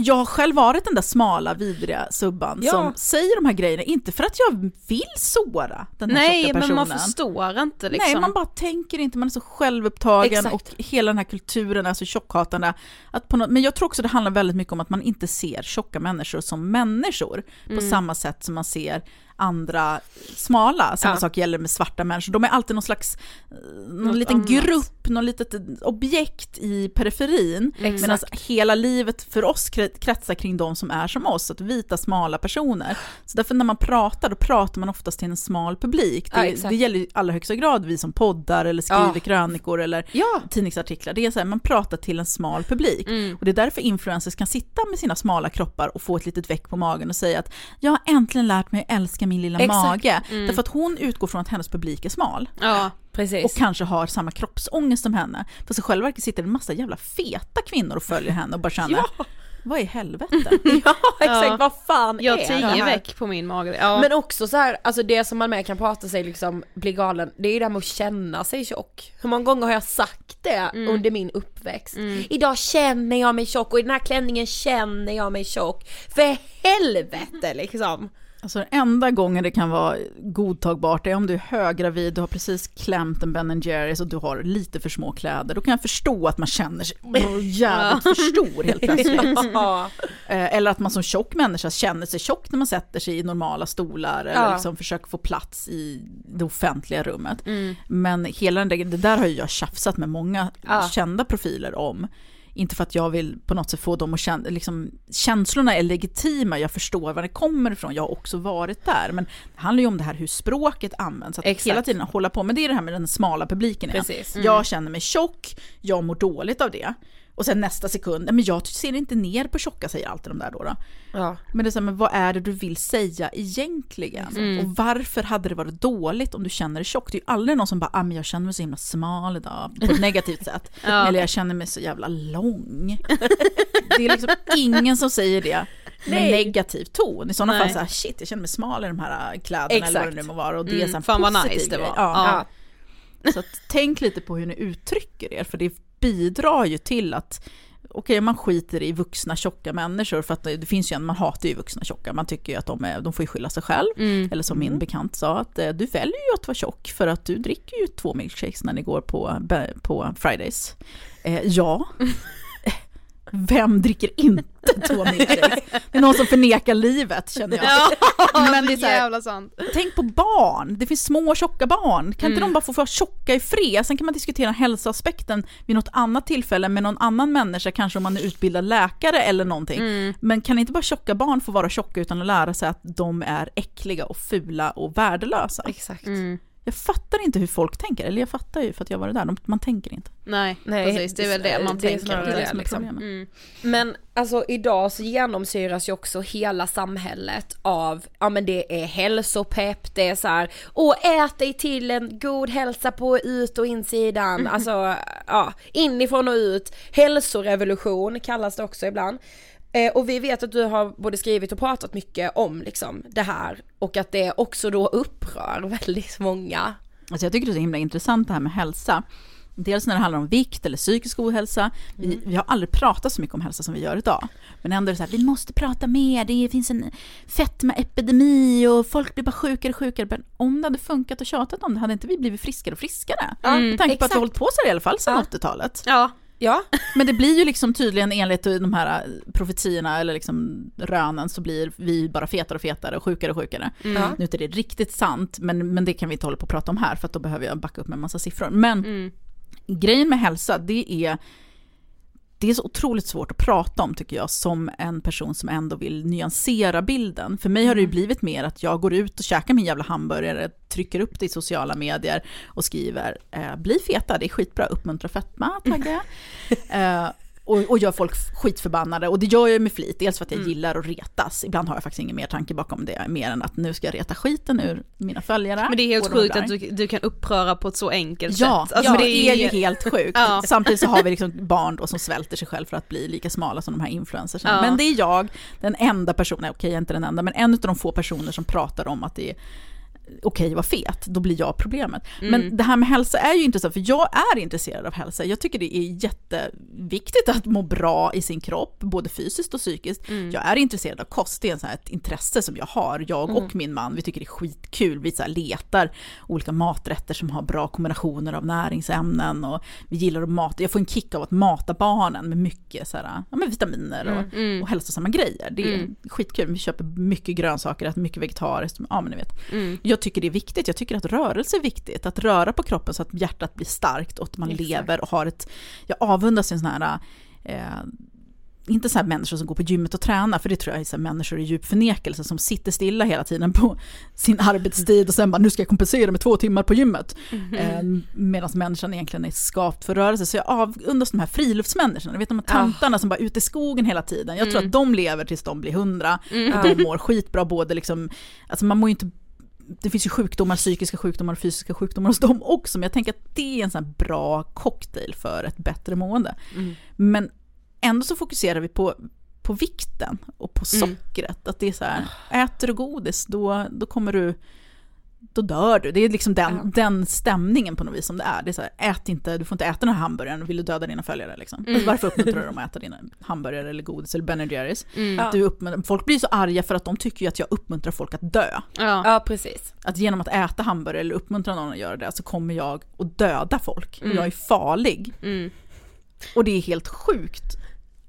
Jag har själv varit den där smala, vidriga subban Ja. som säger de här grejerna, inte för att jag vill såra den här Nej tjocka men personen. man förstår inte liksom. Nej, man bara tänker inte, man är så självupptagen Exakt. och hela den här kulturen är så tjockhatande. Att på något, men jag tror också det handlar väldigt mycket om att man inte ser tjocka människor som människor på Mm. samma sätt som man ser andra smala. Samma Ja. sak gäller med svarta människor. De är alltid någon slags, eh, någon Något liten annat. grupp, någon litet objekt i periferin. Medan hela livet för oss kre- kretsar kring de som är som oss, att vita smala personer. Så därför när man pratar, då pratar man oftast till en smal publik. Ja, Det, exakt. det gäller i allra högsta grad vi som poddar eller skriver Ja. krönikor eller Ja. tidningsartiklar. Det är så här, man pratar till en smal publik. Mm. Och det är därför influencers kan sitta med sina smala kroppar och få ett litet väck på magen och säga att jag har äntligen lärt mig att älska min lilla Exakt. mage. Därför att hon utgår från att hennes publik är smal. Ja. Precis. Och kanske har samma kroppsångest som henne. Fast i själva verket sitter det en massa jävla feta kvinnor och följer henne och bara känner, vad i helvete? ja exakt, Ja. vad fan Jag är det här? veck på min mage. Ja. Men också så här, alltså det som man med kan prata sig liksom, bli galen, det är ju det här med att känna sig tjock. Hur många gånger har jag sagt det Mm. under min uppväxt? Idag känner jag mig tjock och i den här klänningen känner jag mig tjock. För helvete liksom! Alltså den enda gången det kan vara godtagbart är om du är höggravid, du har precis klämt en Ben Jerrys och du har lite för små kläder. Då kan jag förstå att man känner sig jävligt för stor helt plötsligt. Eh, Eller att man som tjock människa känner sig tjock när man sätter sig i normala stolar eller Ja. liksom försöker få plats i det offentliga rummet. Men hela den där, det där har jag tjafsat med många Ja. kända profiler om. Inte för att jag vill på något sätt få dem att känna, liksom, känslorna är legitima, jag förstår var det kommer ifrån, jag har också varit där. Men det handlar ju om det här hur språket används, att Exakt. hela tiden hålla på, men det är det här med den smala publiken. Precis. Jag känner mig tjock, jag mår dåligt av det. Och sen nästa sekund, "Nej, men jag ser inte ner på tjocka säger alltid de där då. då. Ja. Men det är så här, men vad är det du vill säga egentligen? Och varför hade det varit dåligt om du känner dig tjock? Det är ju aldrig någon som bara, ah, men jag känner mig så himla smal idag, på ett negativt sätt. Ja. Eller jag känner mig så jävla lång. Det är liksom ingen som säger det med Nej. negativ ton. I sådana Nej. fall så här, shit jag känner mig smal i de här kläderna eller vad Exakt. det nu må vara. Och det är Mm, så här fan vad nice det var. Ja. Ja. Så att, tänk lite på hur ni uttrycker er, för det bidrar ju till att Okej, man skiter i vuxna tjocka människor, för att det, finns ju en, man hatar ju vuxna tjocka, man tycker ju att de, är, de får ju skylla sig själv. Mm. Eller som min bekant sa, att eh, du väljer ju att vara tjock för att du dricker ju två milkshakes när ni går på, på Fridays. Eh, ja, vem dricker inte två milkshakes? Det är någon som förnekar livet känner jag. Ja, Men det är så här- jävla sant. Tänk på barn, det finns små tjocka barn. Kan inte Mm. de bara få vara tjocka i fred? Sen kan man diskutera hälsoaspekten vid något annat tillfälle med någon annan människa, kanske om man är utbildad läkare eller någonting. Mm. Men kan inte bara tjocka barn få vara tjocka utan att lära sig att de är äckliga och fula och värdelösa? Exakt. Mm. Jag fattar inte hur folk tänker, eller jag fattar ju för att jag var där, de, man tänker inte. Nej, Nej, precis det är väl det man det tänker. Det är det det, som är liksom. problemet. Mm. Men alltså idag så genomsyras ju också hela samhället av, ja men det är hälsopepp, det är så här, åh ät dig till en god hälsa på ut och insidan, alltså ja, inifrån och ut, hälsorevolution kallas det också ibland. Eh, och vi vet att du har både skrivit och pratat mycket om liksom det här och att det också då upprör väldigt många. Alltså jag tycker det är så himla intressant det här med hälsa. Dels när det handlar om vikt eller psykisk ohälsa. Vi, Mm. vi har aldrig pratat så mycket om hälsa som vi gör idag. Men ändå är det så här, vi måste prata mer, det finns en fetmaepidemi och folk blir bara sjukare och sjukare. Men om det hade funkat och tjatat om det hade inte vi blivit friskare och friskare. Mm, Med tanke på att vi exakt. har hållit på så här i alla fall sedan Ja. 80-talet. Ja, Ja, Men det blir ju liksom tydligen enligt de här profetiorna eller liksom rönen så blir vi bara fetare och fetare och sjukare och sjukare. ja. Nu är det riktigt sant, men, men det kan vi inte hålla på och prata om här för att då behöver jag backa upp med en massa siffror. Men Mm. grejen med hälsa, det är, det är så otroligt svårt att prata om tycker jag, som en person som ändå vill nyansera bilden. För mig har det ju blivit mer att jag går ut och käkar min jävla hamburgare, trycker upp det i sociala medier och skriver eh, “bli feta, det är skitbra, uppmuntra fetma, taggar jag”. eh, och, och gör folk skitförbannade. Och det gör jag med flit, dels för att jag gillar att retas. Ibland har jag faktiskt ingen mer tanke bakom det, mer än att nu ska jag reta skiten ur mina följare. men det är helt sjukt att du, du kan uppröra på ett så enkelt Ja, sätt. Alltså, ja, det är ju helt sjukt. Ja. Samtidigt så har vi liksom barn då som svälter sig själv för att bli lika smala som de här influencersen. Ja. Men det är jag, den enda personen, okej jag är inte den enda, men en av de få personer som pratar om att det är okej att vara fet, då blir jag problemet. Men det här med hälsa är ju intressant, för jag är intresserad av hälsa. Jag tycker det är jätteviktigt att må bra i sin kropp, både fysiskt och psykiskt. Jag är intresserad av kost, det är en sån ett intresse som jag har. Jag och min man, vi tycker det är skitkul. Vi så letar olika maträtter som har bra kombinationer av näringsämnen och vi gillar att mata. Jag får en kick av att mata barnen med mycket så här, ja, med vitaminer och, och hälsosamma grejer. Det är skitkul. Vi köper mycket grönsaker, äter mycket vegetariskt. Ja, men ni vet. Jag tycker det är viktigt. Jag tycker att rörelse är viktigt. Att röra på kroppen så att hjärtat blir starkt och att man lever och har ett... Jag avundas en sån här... Eh, inte så här människor som går på gymmet och tränar, för det tror jag är så människor i djup förnekelse som sitter stilla hela tiden på sin arbetstid och sen bara nu ska jag kompensera med två timmar på gymmet. Eh, Medan människan egentligen är skapt för rörelse. Så jag avundas de här friluftsmänniskorna, du vet de här tantarna som bara är ute i skogen hela tiden. Jag tror att de lever tills de blir hundra och de mår skitbra både liksom, alltså man mår ju inte det finns ju sjukdomar, psykiska sjukdomar och fysiska sjukdomar hos dem också, men jag tänker att det är en sån här bra cocktail för ett bättre mående. Men ändå så fokuserar vi på, på vikten och på sockret. Att det är så här, äter du godis då, då kommer du, då dör du. Det är liksom den, den stämningen på något vis som det är. Det är så här, ät inte, du får inte äta den här hamburgaren, vill du döda dina följare liksom. Alltså, varför uppmuntrar du dem att äta dina hamburgare eller godis eller Ben Jerrys? Du uppmuntrar, folk blir så arga för att de tycker ju att jag uppmuntrar folk att dö. Ja. ja precis. Att genom att äta hamburgare eller uppmuntra någon att göra det så kommer jag att döda folk. Jag är farlig. Mm. Och det är helt sjukt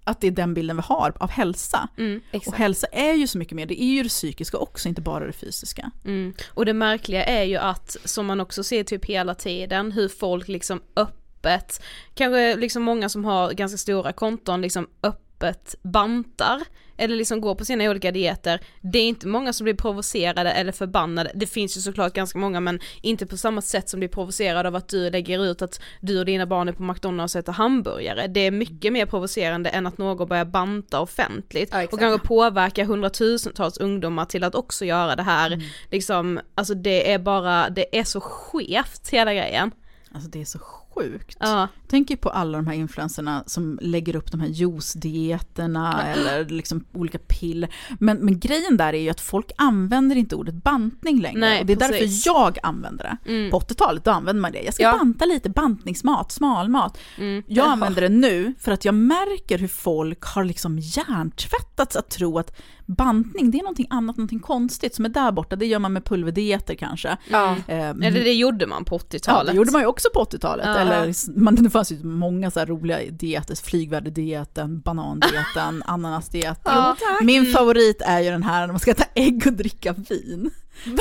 att det är den bilden vi har av hälsa. Mm. Och hälsa är ju så mycket mer, det är ju det psykiska också, inte bara det fysiska. Mm. Och det märkliga är ju att, som man också ser typ hela tiden, hur folk liksom öppet, kanske liksom många som har ganska stora konton liksom öppet bantar, eller liksom går på sina olika dieter, det är inte många som blir provocerade eller förbannade, det finns ju såklart ganska många men inte på samma sätt som blir provocerade av att du lägger ut att du och dina barn är på McDonalds och äter hamburgare, det är mycket mer provocerande än att någon börjar banta offentligt Ja, och kanske påverka hundratusentals ungdomar till att också göra det här, liksom, alltså det är bara, det är så skevt hela grejen. Alltså det är så sjukt. Ja. Tänk ju på alla de här influencerna som lägger upp de här juicedieterna eller liksom olika piller. Men, men grejen där är ju att folk använder inte ordet bantning längre. Nej, och det är precis. därför jag använder det. Mm. På 80-talet då använde man det. Jag ska Ja. banta lite, bantningsmat, smalmat. Mm. Jag Jaha. använder det nu för att jag märker hur folk har liksom hjärntvättats att tro att bantning, det är någonting annat, någonting konstigt som är där borta. Det gör man med pulverdieter kanske. Ja. Ehm, Eller det gjorde man på Ja, 80-talet. det gjorde man ju också på 80-talet. Ja. Eller, man, fanns ju många så roliga dieter, flygvärdedieten, banandieten, ananasdieten. Ja, Min favorit är ju den här när man ska äta ägg och dricka vin.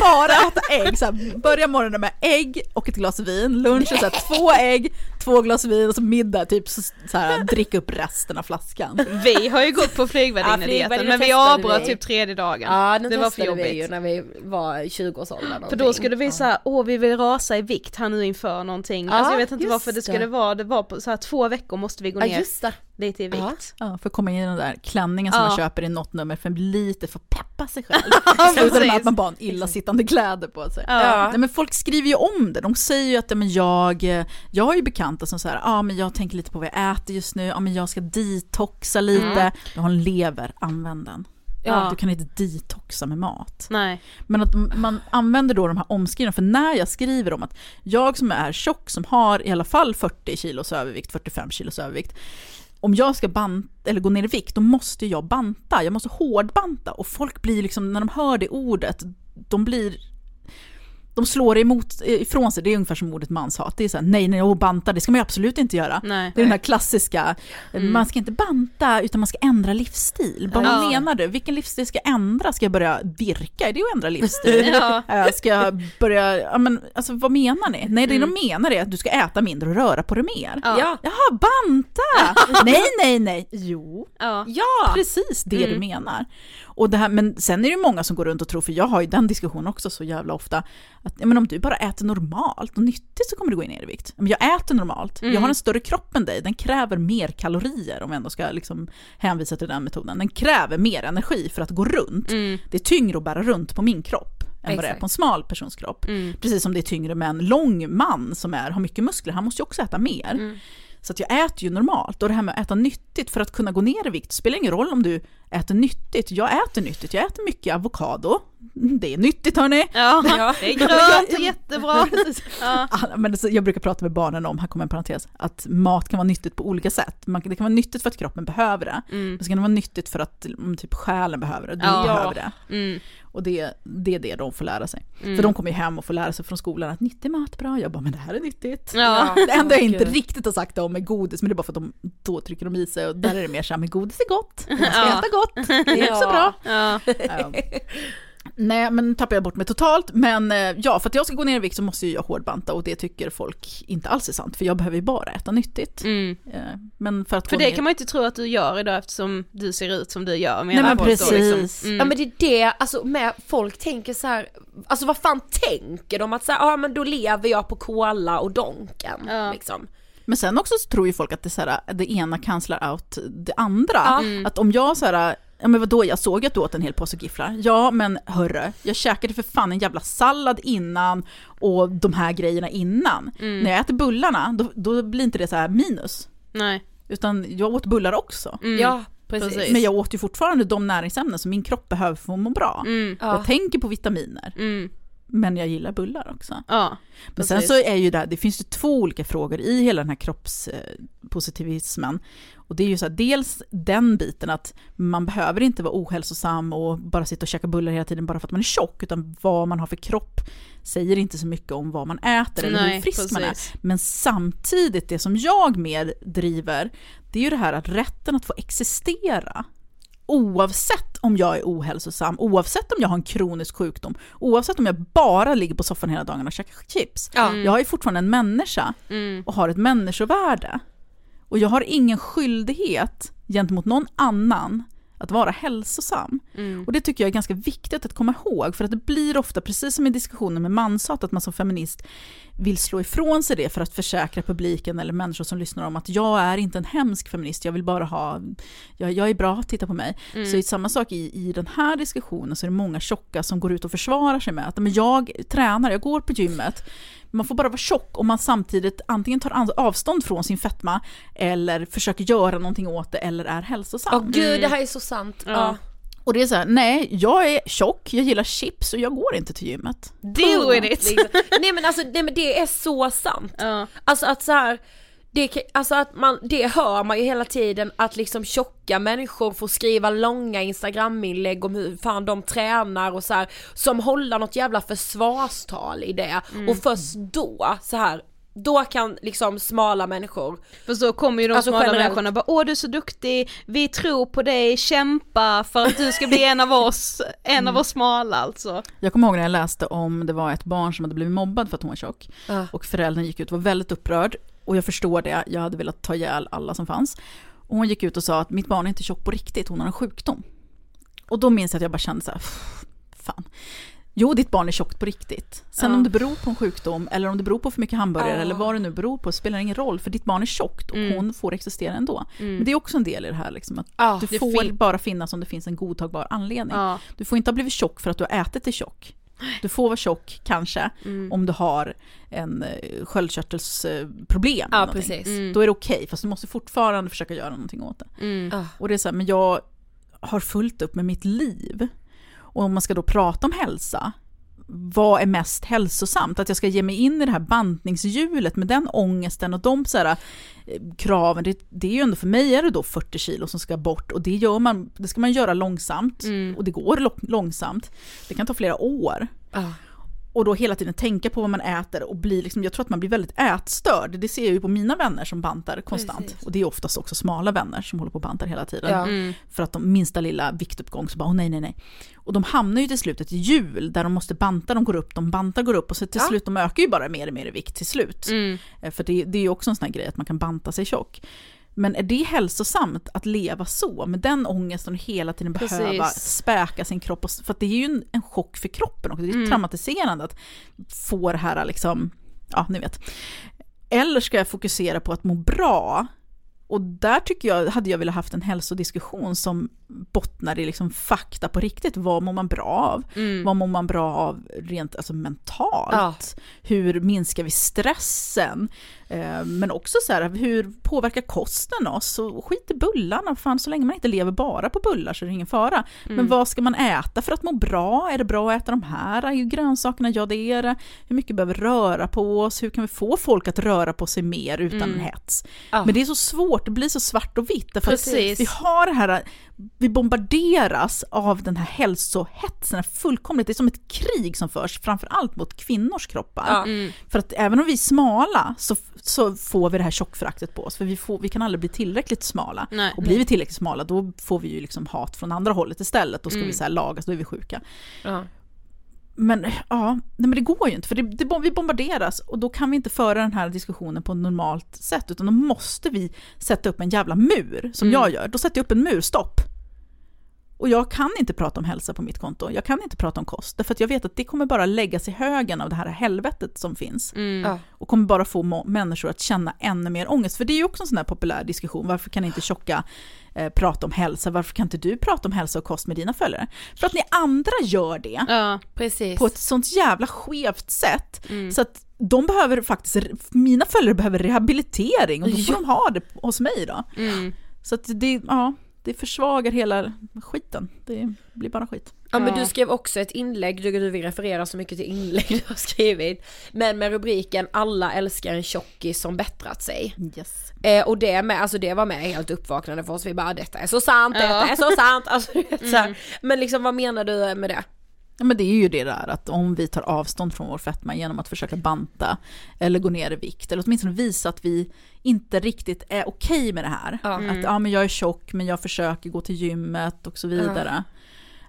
Bara äta ägg, så här, börja morgonen med ägg och ett glas vin, lunch är så här, två ägg, två glas vin och så middag typ så, så här, dricka upp resten av flaskan. Vi har ju gått på Ja, flygvärdinnedieten flygvärdinna men vi avbröt typ tredje dagen. Ja, den det var för testade vi ju jobbigt. när vi var i 20-årsåldern. För då skulle vi säga, åh vi vill rasa i vikt här nu inför någonting. Ja, alltså jag vet inte varför det skulle det. vara, det var på så här två veckor måste vi gå Ja ner just det. Lite i vikt. Ja, för att komma in i den där klänningen som Ja. man köper i något nummer för lite för att peppa sig själv. Slutar med att man bara en illasittande kläder på sig. Ja. Nej, men folk skriver ju om det. De säger ju att ja, men jag, jag har ju bekanta som säger ah, men jag tänker lite på vad jag äter just nu, ah, men jag ska detoxa lite. Jag har en lever, använd den. Ja. Du kan inte detoxa med mat. Nej. Men att man använder då de här omskrivningarna, för när jag skriver om att jag som är tjock, som har i alla fall 40 kilos övervikt, 45 kilos övervikt, om jag ska banta, eller gå ner i vikt, då måste jag banta, jag måste hårdbanta. Och folk blir liksom, när de hör det ordet, de blir de slår emot, ifrån sig, det är ungefär som ordet manshat. Det är såhär, nej, nej, och banta, det ska man ju absolut inte göra. Nej. Det är den här klassiska, Mm. man ska inte banta utan man ska ändra livsstil. Vad Ja. menar du? Vilken livsstil ska jag ändra? Ska jag börja virka? Är det att ändra livsstil? Ja. Eh, Ska jag börja, ja men alltså vad menar ni? Nej det Mm. de menar är att du ska äta mindre och röra på dig mer. Ja. Ja. Jaha, banta! nej, nej, nej. Jo, Ja. Ja! precis det Mm. du menar. Och det här, men sen är det många som går runt och tror, för jag har ju den diskussionen också så jävla ofta, att men om du bara äter normalt och nyttigt så kommer du gå ner i vikt. Men jag äter normalt, Mm. jag har en större kropp än dig, den kräver mer kalorier om vi ändå ska liksom hänvisa till den metoden. Den kräver mer energi för att gå runt. Mm. Det är tyngre att bära runt på min kropp än vad det är på en smal persons kropp. Mm. Precis som det är tyngre med en lång man som är, har mycket muskler, han måste ju också äta mer. Så att jag äter ju normalt och det här med att äta nyttigt för att kunna gå ner i vikt spelar ingen roll om du äter nyttigt. Jag äter nyttigt, jag äter mycket avokado. Det är nyttigt hörni. Ja, Ja. det är grönt och jättebra. Ja. Men jag brukar prata med barnen om, här kommer en parentes, att mat kan vara nyttigt på olika sätt. Man, det kan vara nyttigt för att kroppen behöver det, Mm. men så kan det vara nyttigt för att mm, typ själen behöver det, du Ja. behöver det. Mm. Och det, det är det de får lära sig. Mm. För de kommer ju hem och får lära sig från skolan att nyttig mat bra. Jag bara, men det här är nyttigt. Ja. Det enda jag inte riktigt har sagt om är godis, men det är bara för att de, då trycker de i sig och där är det mer såhär, men godis är gott, man ska Ja. äta gott, det är också bra. Ja. Nej, men tappar jag bort mig totalt. Men eh, ja, för att jag ska gå ner i vikt så måste ju jag hårdbanta och det tycker folk inte alls är sant, för jag behöver ju bara äta nyttigt. Mm. Eh, Men för att För det ner... kan man ju inte tro att du gör idag eftersom du ser ut som du gör. Nej, men då, precis. Liksom. Mm. Ja men det är det, alltså med, folk tänker så här, alltså vad fan tänker de att så ja men då lever jag på cola och donken Ja. liksom. Men sen också så tror ju folk att det, är så här, det ena cancelar out det andra. Ja. Mm. Att om jag så här, ja men vadå, jag såg att du åt en hel påse gifflar. Ja men hörru, jag käkade för fan en jävla sallad innan och de här grejerna innan. Mm. När jag äter bullarna, då, då blir inte det så här minus. Nej. Utan jag åt bullar också. Mm. Ja precis. Men jag åt ju fortfarande de näringsämnen som min kropp behöver för att må bra. Mm. Ja. Jag tänker på vitaminer, Mm. men jag gillar bullar också. Ja. Men sen så är ju det, det finns ju två olika frågor i hela den här kroppspositivismen. Och det är ju så här, dels den biten att man behöver inte vara ohälsosam och bara sitta och käka bullar hela tiden bara för att man är tjock, utan vad man har för kropp säger inte så mycket om vad man äter eller hur Nej, frisk man är. precis. Men samtidigt, det som jag mer driver, det är ju det här att rätten att få existera. Oavsett om jag är ohälsosam, oavsett om jag har en kronisk sjukdom, oavsett om jag bara ligger på soffan hela dagen och käkar chips. Ja. Jag är fortfarande en människa Mm. och har ett människovärde. Och jag har ingen skyldighet gentemot någon annan att vara hälsosam. Mm. Och det tycker jag är ganska viktigt att komma ihåg, för att det blir ofta, precis som i diskussionen med manshat, att man som feminist vill slå ifrån sig det för att försäkra publiken eller människor som lyssnar om att jag är inte en hemsk feminist, jag vill bara ha, jag, jag är bra, titta på mig. Mm. Så i samma sak i, i den här diskussionen så är det många tjocka som går ut och försvarar sig med att men jag tränar, jag går på gymmet, man får bara vara tjock om man samtidigt antingen tar avstånd från sin fetma eller försöker göra någonting åt det eller är hälsosam. Åh gud det här är så sant. Ja. Ja. Och det är så här, nej, jag är tjock, jag gillar chips och jag går inte till gymmet. Deal with it! Liksom. Nej men alltså nej, men det är så sant. Ja. Alltså att så här, det, alltså att man, det hör man ju hela tiden att liksom tjocka människor får skriva långa instagraminlägg om hur fan de tränar och så här, som håller något jävla försvarstal i det och först då så här då kan liksom smala människor, För så kommer ju de Alltså smala generellt. människorna bara åh du är så duktig, vi tror på dig, kämpa för att du ska bli en av oss, en av oss smala alltså. Jag kommer ihåg när jag läste om det var ett barn som hade blivit mobbad för att hon var tjock. Ja. Och föräldern gick ut och var väldigt upprörd. Och jag förstår det, jag hade velat ta ihjäl alla som fanns. Och hon gick ut och sa att mitt barn är inte tjock på riktigt, hon har en sjukdom. Och då minns jag att jag bara kände så här, "Pff, fan. Jo, ditt barn är tjockt på riktigt. Sen Ja. om det beror på en sjukdom eller om det beror på för mycket hamburgare Ja. eller vad det nu beror på spelar ingen roll för ditt barn är tjockt och Mm. hon får existera ändå. Mm. Men det är också en del i det här liksom, att Ja, du får fin- bara finnas om det finns en godtagbar anledning. Du får inte ha blivit tjock för att du har ätit dig tjock. Du får vara tjock kanske Mm. om du har en eh, sköldkörtelproblem. Ja, precis. Mm. Då är det okej, fast du måste fortfarande försöka göra någonting åt det. Mm. Ja. Och det är så här, men jag har fullt upp med mitt liv. Och om man ska då prata om hälsa, vad är mest hälsosamt? Att jag ska ge mig in i det här bantningshjulet med den ångesten och de så här, eh, kraven. Det, det är ju ändå, för mig är det då 40 kilo som ska bort och det, gör man, det ska man göra långsamt. Mm. Och det går långsamt. Det kan ta flera år. Ja. Och då hela tiden tänka på vad man äter och bli liksom, jag tror att man blir väldigt ätstörd. Det ser jag ju på mina vänner som bantar konstant. Precis. Och det är oftast också smala vänner som håller på och bantar hela tiden. Ja. Mm. För att de minsta lilla viktuppgång så bara, åh nej, nej, nej. Och de hamnar ju till slut i ett hjul där de måste banta, de går upp, de bantar, går upp och så till Ja. slut, de ökar ju bara mer och mer i vikt till slut. Mm. Eh, För det, det är ju också en sån här grej att man kan banta sig tjock. Men är det hälsosamt att leva så, med den ångesten och hela tiden Precis. behöva späka sin kropp? Och, för att det är ju en, en chock för kroppen också, det är Mm. traumatiserande att få det här liksom, ja ni vet. Eller ska jag fokusera på att må bra? Och där tycker jag, hade jag velat haft en hälsodiskussion som bottnar i liksom fakta på riktigt. Vad mår man bra av? Mm. Vad mår man bra av rent alltså mentalt? Hur minskar vi stressen? Eh, men också så här, hur påverkar kosten oss? Och skit i bullarna, fan så länge man inte lever bara på bullar så är det ingen fara. Men vad ska man äta för att må bra? Är det bra att äta de här? Är ju grönsakerna? Ja det är det. Hur mycket behöver röra på oss? Hur kan vi få folk att röra på sig mer utan Mm. hets? Ja. Men det är så svårt, det blir så svart och vitt. Därför Precis. vi har det här, vi bombarderas av den här hälsohetsen, här fullkomligt, det är som ett krig som förs, framförallt mot kvinnors kroppar. Ja. Mm. För att även om vi är smala så, så får vi det här tjockföraktet på oss, för vi, får, vi kan aldrig bli tillräckligt smala. Nej. Och blir vi tillräckligt smala då får vi ju liksom hat från andra hållet istället, då ska Mm. vi så här lagas, då är vi sjuka. Ja. Men ja, nej men det går ju inte, för det, det, vi bombarderas och då kan vi inte föra den här diskussionen på ett normalt sätt, utan då måste vi sätta upp en jävla mur, som Mm. jag gör. Då sätter jag upp en mur, stopp. Och jag kan inte prata om hälsa på mitt konto, jag kan inte prata om kost, därför att jag vet att det kommer bara läggas i högen av det här helvetet som finns. Mm. Och kommer bara få människor att känna ännu mer ångest. För det är ju också en sån här populär diskussion, varför kan inte tjocka eh, prata om hälsa, varför kan inte du prata om hälsa och kost med dina följare? För att ni andra gör det Ja. Precis. på ett sånt jävla skevt sätt. Mm. Så att de behöver faktiskt, mina följare behöver rehabilitering och då får Ja. de ha det hos mig då. Mm. Så att det, ja, det försvagar hela skiten. Det blir bara skit. Ja men du skrev också ett inlägg, du, du vill referera så mycket till inlägg du har skrivit. Men med rubriken alla älskar en tjockis som bättrat sig. Yes. Eh, och det med, alltså det var med helt uppvaknande för oss, vi bara detta är så sant, detta Ja. är så sant. Alltså, vet, så här. Men liksom vad menar du med det? Ja, men det är ju det där att om vi tar avstånd från vår fetma genom att försöka banta eller gå ner i vikt, eller åtminstone visa att vi inte riktigt är okej med det här. Ja. Att ja, men jag är tjock men jag försöker gå till gymmet och så vidare.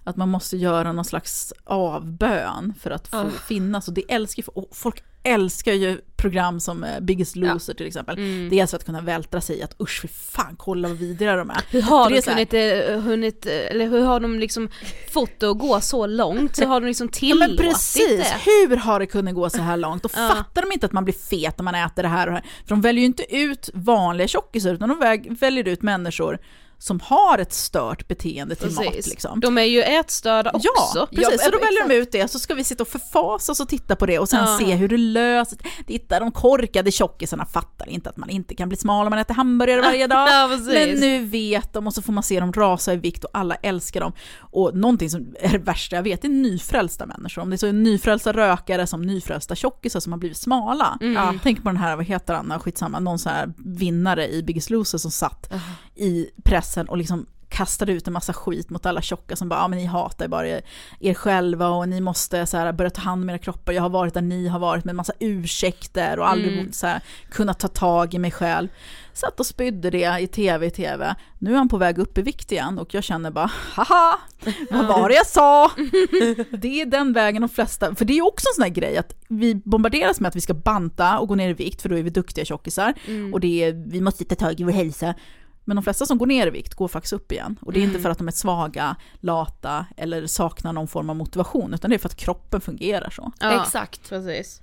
Att man måste göra någon slags avbön för att få Ja. finnas. Och det älskar och folk älskar ju program som eh, Biggest Loser till exempel. Mm. Dels för att kunna vältra sig i att usch fy fan kolla vad vidriga de är. Hur har de här- hunnit, eh, eh, eller hur har de liksom fått det att gå så långt? Så har de liksom Ja, tillåtit men precis, det? hur har det kunnat gå så här långt? Och Ja. fattar de inte att man blir fet när man äter det här och det här? För de väljer ju inte ut vanliga tjockisar utan de väljer ut människor som har ett stört beteende till mat Precis. liksom. De är ju ätstörda också. Ja, precis. Ja, så då väljer de ut det, så ska vi sitta och förfasa oss och titta på det och sen Ja. se hur det löser Titta, de korkade tjockisarna fattar inte att man inte kan bli smal om man äter hamburgare varje dag. Ja. Men nu vet de och så får man se dem rasa i vikt och alla älskar dem. Och någonting som är det värsta jag vet är nyfrälsta människor. Om det är så nyfrälsta rökare som nyfrälsta tjockisar som har blivit smala. Mm. Tänk på den här, vad heter han, skitsamma, någon sån här vinnare i Biggest Loser som satt i pressen och liksom kastade ut en massa skit mot alla tjocka som bara, ja men ni hatar bara er, er själva och ni måste så här, börja ta hand om era kroppar, jag har varit där ni har varit med en massa ursäkter och aldrig Mm. så här, kunnat ta tag i mig själv. Satt och spydde det i tv i tv. Nu är han på väg upp i vikt igen och jag känner bara, haha, vad var det jag sa? det är den vägen de flesta, för det är ju också en sån här grej att vi bombarderas med att vi ska banta och gå ner i vikt för då är vi duktiga tjockisar Mm. och det är, vi måste ta tag i vår hälsa. Men de flesta som går ner i vikt går faktiskt upp igen. Och det är inte Mm. för att de är svaga, lata eller saknar någon form av motivation, utan det är för att kroppen fungerar så. Ja, Exakt. Precis.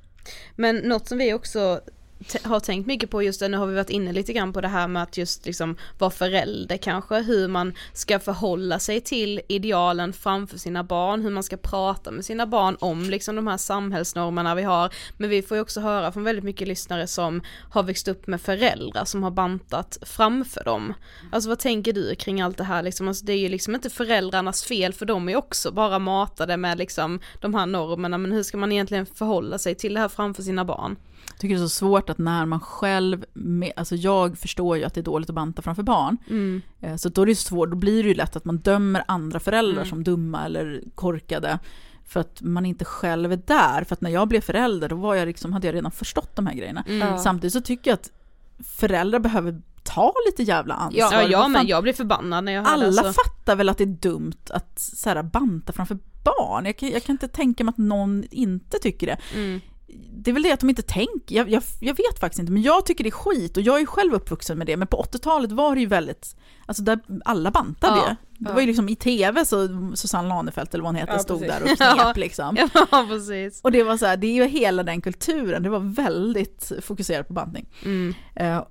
Men något som vi också har tänkt mycket på just det, nu har vi varit inne lite grann på det här med att just liksom vara förälder kanske, hur man ska förhålla sig till idealen framför sina barn, hur man ska prata med sina barn om liksom de här samhällsnormerna vi har. Men vi får ju också höra från väldigt mycket lyssnare som har växt upp med föräldrar som har bantat framför dem. Alltså vad tänker du kring allt det här liksom? Alltså det är ju liksom inte föräldrarnas fel för de är också bara matade med liksom de här normerna men hur ska man egentligen förhålla sig till det här framför sina barn? Jag tycker det är så svårt att när man själv, med, alltså jag förstår ju att det är dåligt att banta framför barn, Mm. Eh, Så då är det svårt, då blir det ju lätt att man dömer andra föräldrar som dumma eller korkade. För att man inte själv är där. För att när jag blev förälder då var jag liksom, hade jag redan förstått de här grejerna. Mm. Samtidigt så tycker jag att föräldrar behöver ta lite jävla ansvar. Ja, ja men jag blir förbannad när jag hör Alla det. Så. fattar väl att det är dumt att så här, banta framför barn. Jag kan, jag kan inte tänka mig att någon inte tycker det. Mm. Det är väl det att de inte tänker, jag, jag, jag vet faktiskt inte, men jag tycker det är skit och jag är själv uppvuxen med det, men på 80-talet var det ju väldigt, alltså där alla bantade Ja. Det var ju liksom i tv så Susanne Lanefelt eller vad hon heter Ja, stod precis. där och knep liksom. Ja precis. Och det var så här, det är ju hela den kulturen, det var väldigt fokuserat på bantning. Mm. Eh,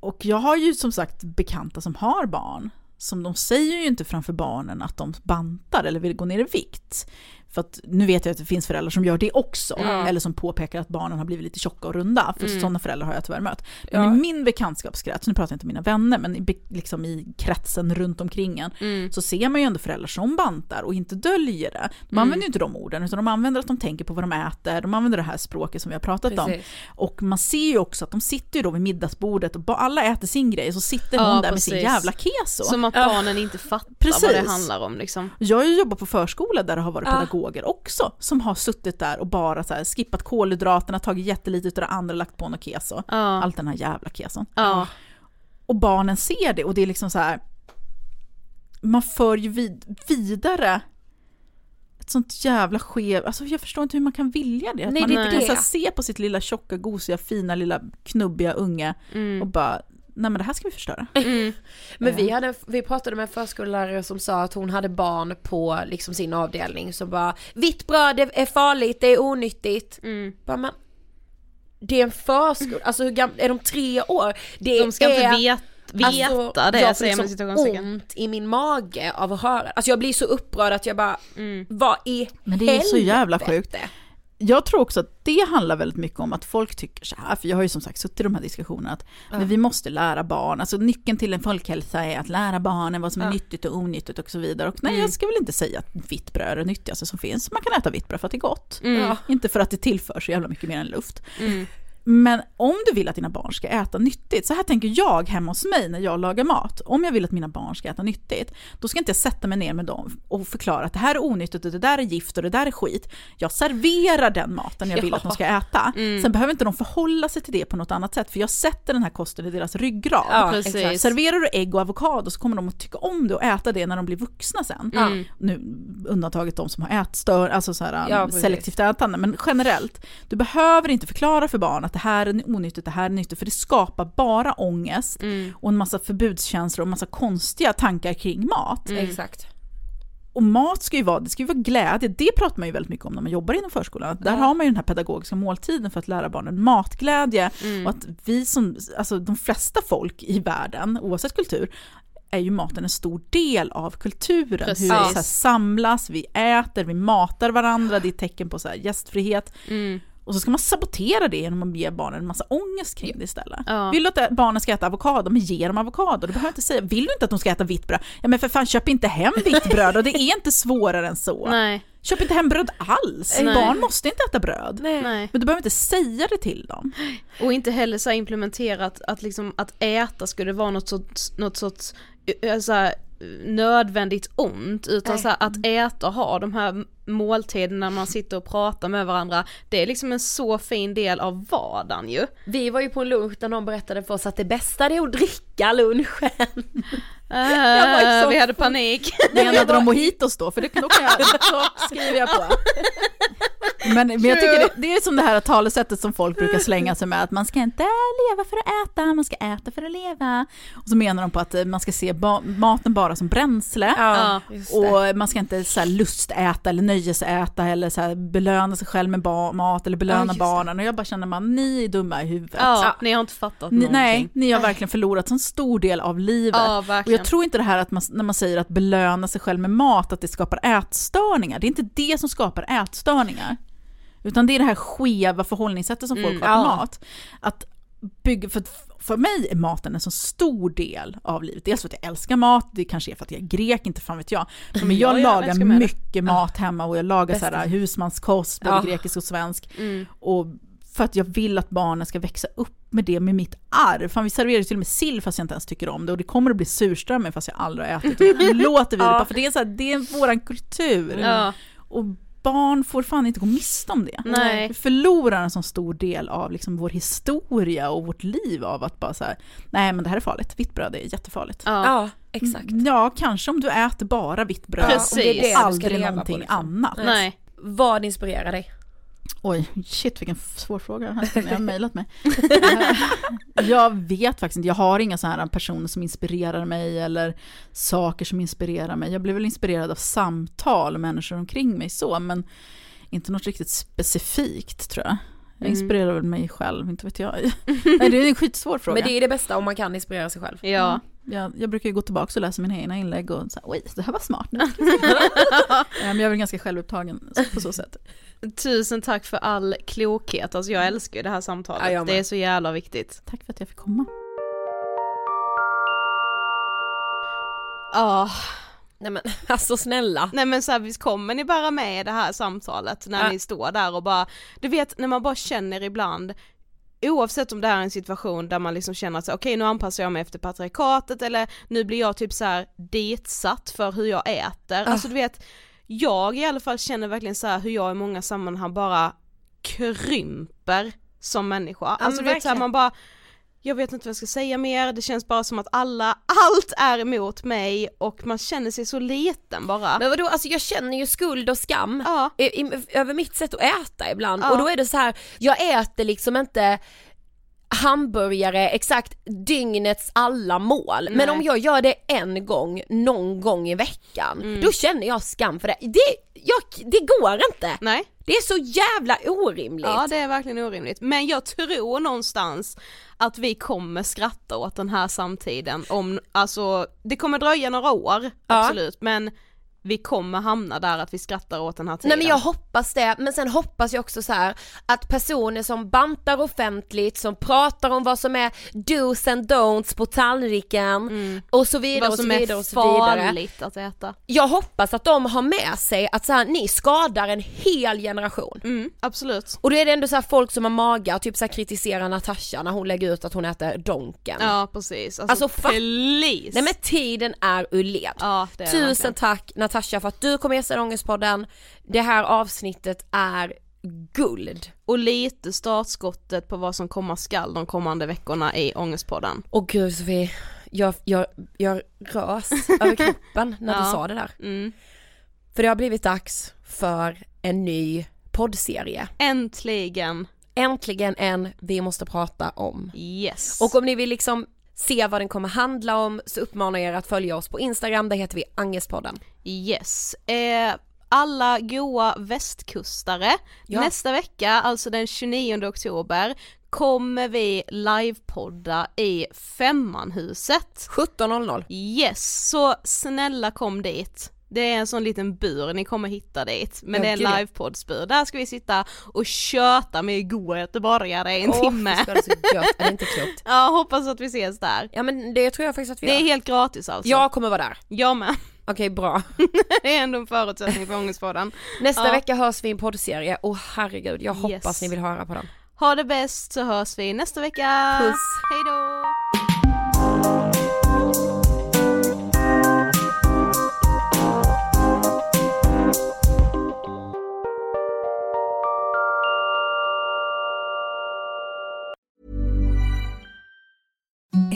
och jag har ju som sagt bekanta som har barn, som de säger ju inte framför barnen att de bantar eller vill gå ner i vikt. För att nu vet jag att det finns föräldrar som gör det också, eller som påpekar att barnen har blivit lite tjocka och runda, för sådana föräldrar har jag tyvärr mött. Men Ja. i min bekantskapskrets, nu pratar jag inte om mina vänner, men i, liksom i kretsen runt omkring en, Mm. så ser man ju ändå föräldrar som bantar och inte döljer det. De använder ju inte de orden, utan de använder att de tänker på vad de äter, de använder det här språket som vi har pratat om. Precis. Och man ser ju också att de sitter ju då vid middagsbordet och alla äter sin grej, så sitter någon Ja, där med sin precis. jävla keso. Som att barnen inte fattar Precis. vad det handlar om liksom. Jag har ju jobbat på förskola där det har varit Ja. Pedagoger också, som har suttit där och bara så här skippat kolhydraterna, tagit jättelite av det andra, lagt på något keso. Ja. Allt den här jävla keson. Ja. Och barnen ser det och det är liksom så här. Man för ju vid, vidare ett sånt jävla skev, alltså jag förstår inte hur man kan vilja det. Att Nej, man det inte kan se på sitt lilla tjocka, gosiga, fina, lilla knubbiga unge Mm. och bara, nej men det här ska vi förstöra. Mm. Men vi, hade, vi pratade med en förskollärare som sa att hon hade barn på liksom sin avdelning som bara Vitt bröd det är farligt, det är onyttigt. Mm. Bara, men, det är en förskola, alltså hur gamla, är de tre år? Det De ska är, inte vet, veta alltså, det jag får säger liksom ont i min mage av att höra. Alltså jag blir så upprörd att jag bara, Mm. vad i Men det är så jävla helvete? sjukt. Jag tror också att det handlar väldigt mycket om att folk tycker så här, för jag har ju som sagt suttit i de här diskussionerna, att men vi måste lära barn, alltså nyckeln till en folkhälsa är att lära barnen vad som är Ja. nyttigt och onyttigt och så vidare. Och nej, jag ska väl inte säga att vitt bröd är det nyttigaste som finns, man kan äta vitt bröd för att det är gott. Ja. Inte för att det tillför så jävla mycket mer än luft. Mm. Men om du vill att dina barn ska äta nyttigt, så här tänker jag hemma hos mig när jag lagar mat. Om jag vill att mina barn ska äta nyttigt, då ska inte jag sätta mig ner med dem och förklara att det här är onyttigt och det där är gift och det där är skit. Jag serverar den maten jag vill Ja. att de ska äta. Sen behöver inte de förhålla sig till det på något annat sätt, för jag sätter den här kosten i deras ryggrad. Ja, precis. Serverar du ägg och avokado så kommer de att tycka om det och äta det när de blir vuxna sen. Mm. Nu undantaget de som har ätstör, alltså så här, Ja, um, selektivt ätande, men generellt. Du behöver inte förklara för barn att det här är onyttigt, det här är nyttigt, för det skapar bara ångest Mm. och en massa förbudskänslor och en massa konstiga tankar kring mat. Exakt. Och mat ska ju vara, det ska ju vara glädje, det pratar man ju väldigt mycket om när man jobbar inom förskolan. Där har man ju den här pedagogiska måltiden för att lära barnen matglädje och att vi som, alltså de flesta folk i världen, oavsett kultur, är ju maten en stor del av kulturen. Precis. Hur vi så här samlas, vi äter, vi matar varandra, det är ett tecken på så här gästfrihet. Mm. Och så ska man sabotera det genom att ge barnen en massa ångest kring det istället. Ja. Vill du att barnen ska äta avokado, men ge dem avokado. Du behöver inte säga, vill du inte att de ska äta vitt bröd? Ja men för fan köp inte hem vitt bröd och det är inte svårare än så. Nej, Köp inte hem bröd alls. Nej. Barn måste inte äta bröd. Nej. Men du behöver inte säga det till dem. Och inte heller så implementerat att liksom att äta skulle vara något sorts, något sorts eh, så här, nödvändigt ont utan Nej. så här, att äta och ha de här måltiderna när man sitter och pratar med varandra det är liksom en så fin del av vardagen ju. Vi var ju på en lunch där någon berättade för oss att det bästa det är att dricka lunchen. så vi hade panik. Menade de mojitos då? För det, då, kan jag, då skriver jag på. Men, men jag tycker det, det är som det här talesättet som folk brukar slänga sig med, att man ska inte leva för att äta, man ska äta för att leva. Och så menar de på att eh, man ska se ba- maten bara som bränsle. Ja. Och man ska inte så här lustäta eller nöjesäta eller så här belöna sig själv med mat eller Ja, belöna det. barnen. Och jag bara känner man, ni är dumma i huvudet. Ja, ni har inte fattat Ni, någonting. nej, ni har verkligen förlorat en stor del av livet. Ja, och verkligen. Jag tror inte det här att man, när man säger att belöna sig själv med mat, att det skapar ätstörningar. Det är inte det som skapar ätstörningar. Utan det är det här skeva förhållningssättet som folk Mm, har till ja. mat. Att bygga, för, för mig är maten en så stor del av livet. Dels för att jag älskar mat, det kanske är för att jag är grek, inte fan vet jag. Men jag Ja, jag lagar mycket mat hemma och jag lagar så här, husmanskost, både Ja. grekisk och svensk. Mm. Och för att jag vill att barnen ska växa upp med det, med mitt arv. Fan, vi serverar ju till och med sill fast jag inte ens tycker om det och det kommer att bli surströmming fast jag aldrig har ätit det. Nu låter vi det bara för det är, så här, det är våran kultur. Ja, Och barn får fan inte gå miste om det. nej. Vi förlorar en så stor del av liksom vår historia och vårt liv av att bara så här, nej men det här är farligt, vitt bröd är jättefarligt. Ja. Ja, exakt. Ja, kanske om du äter bara vitt bröd. Precis. Om det är det Aldrig någonting liksom. annat. Nej. Vad inspirerar dig? Oj, shit vilken svår fråga. Jag har mejlat mig. Eh, jag vet faktiskt inte, jag har inga sådana här personer som inspirerar mig eller saker som inspirerar mig. Jag blir väl inspirerad av samtal och människor omkring mig så, men inte något riktigt specifikt tror jag. Jag Mm. inspirerar väl mig själv, inte vet jag. Nej, det är en skitsvår fråga. Men det är det bästa om man kan inspirera sig själv. Ja. Jag, jag brukar ju gå tillbaka och läsa mina egna inlägg och säga oj, det här var smart. Nu ska jag skriva." Eh, Men jag är väl ganska självupptagen på så sätt. Tusen tack för all klokhet, alltså jag älskar ju det här samtalet. Ja, det är så jävla viktigt. Tack för att jag fick komma. Ja, Nej men alltså snälla. nej men så här, visst kommer ni bara med i det här samtalet när Ja. ni står där och bara, du vet när man bara känner ibland Oavsett om det här är en situation där man liksom känner att så, okej nu anpassar jag mig efter patriarkatet eller nu blir jag typ så här ditsatt för hur jag äter, alltså du vet Jag i alla fall känner verkligen så här hur jag i många sammanhang bara krymper som människa, alltså du vet så här, verkligen. man bara jag vet inte vad jag ska säga mer, det känns bara som att alla, allt är emot mig och man känner sig så liten bara. Men vadå, alltså jag känner ju skuld och skam Ja. i, i, över mitt sätt att äta ibland Ja. och då är det så här, jag äter liksom inte hamburgare exakt dygnets alla mål. Men Nej. om jag gör det en gång, någon gång i veckan, Mm. då känner jag skam för det. Det, jag, det går inte! Nej, Det är så jävla orimligt. ja det är verkligen orimligt. Men jag tror någonstans att vi kommer skratta åt den här samtiden om, alltså det kommer dröja några år, absolut, men vi kommer hamna där att vi skrattar åt den här tiden. Nej men jag hoppas det, men sen hoppas jag också så här att personer som bantar offentligt, som pratar om vad som är dos and don'ts på tallriken och så vidare Mm. Vad och så som vidare är och så vidare. farligt att äta. Jag hoppas att de har med sig att så här, ni skadar en hel generation. Mm, absolut. Och då är det ändå så här folk som har mage att typ så här kritisera Natasha när hon lägger ut att hon äter Donken. Ja precis, alltså, Alltså, please. Nej men tiden är ur led. ja, är Tusen tack Natasha för att du kom gästa Ångestpodden. Det här avsnittet är guld. Och lite startskottet på vad som komma skall de kommande veckorna i Ångestpodden. Och gud Sofie, jag, jag, jag rös över kroppen när du Ja. sa det där. Mm. För det har blivit dags för en ny poddserie. Äntligen, Äntligen en Vi måste prata om. yes. Och om ni vill liksom se vad den kommer handla om så uppmanar jag er att följa oss på Instagram, där heter vi Angestpodden. Yes. Eh, alla goa västkustare, Ja. nästa vecka, alltså den 29 oktober, kommer vi livepodda i Femmanhuset. 17.00. Yes, så snälla kom dit. Det är en sån liten bur, ni kommer hitta dit. Men Ja, det är en livepoddsbur. Där ska vi sitta och köta med goa göteborgare i en Åh, timme. det så gött, är det inte klokt? Ja, hoppas att vi ses där. Ja men det tror jag faktiskt att vi Det är gör. helt gratis alltså. Jag kommer vara där. Jag med. Okej bra. Det är ändå en förutsättning för Ångestpodden. Nästa Ja. vecka hörs vi i en poddserie och herregud jag hoppas Yes. ni vill höra på den. Ha det bäst så hörs vi nästa vecka. Puss. Hej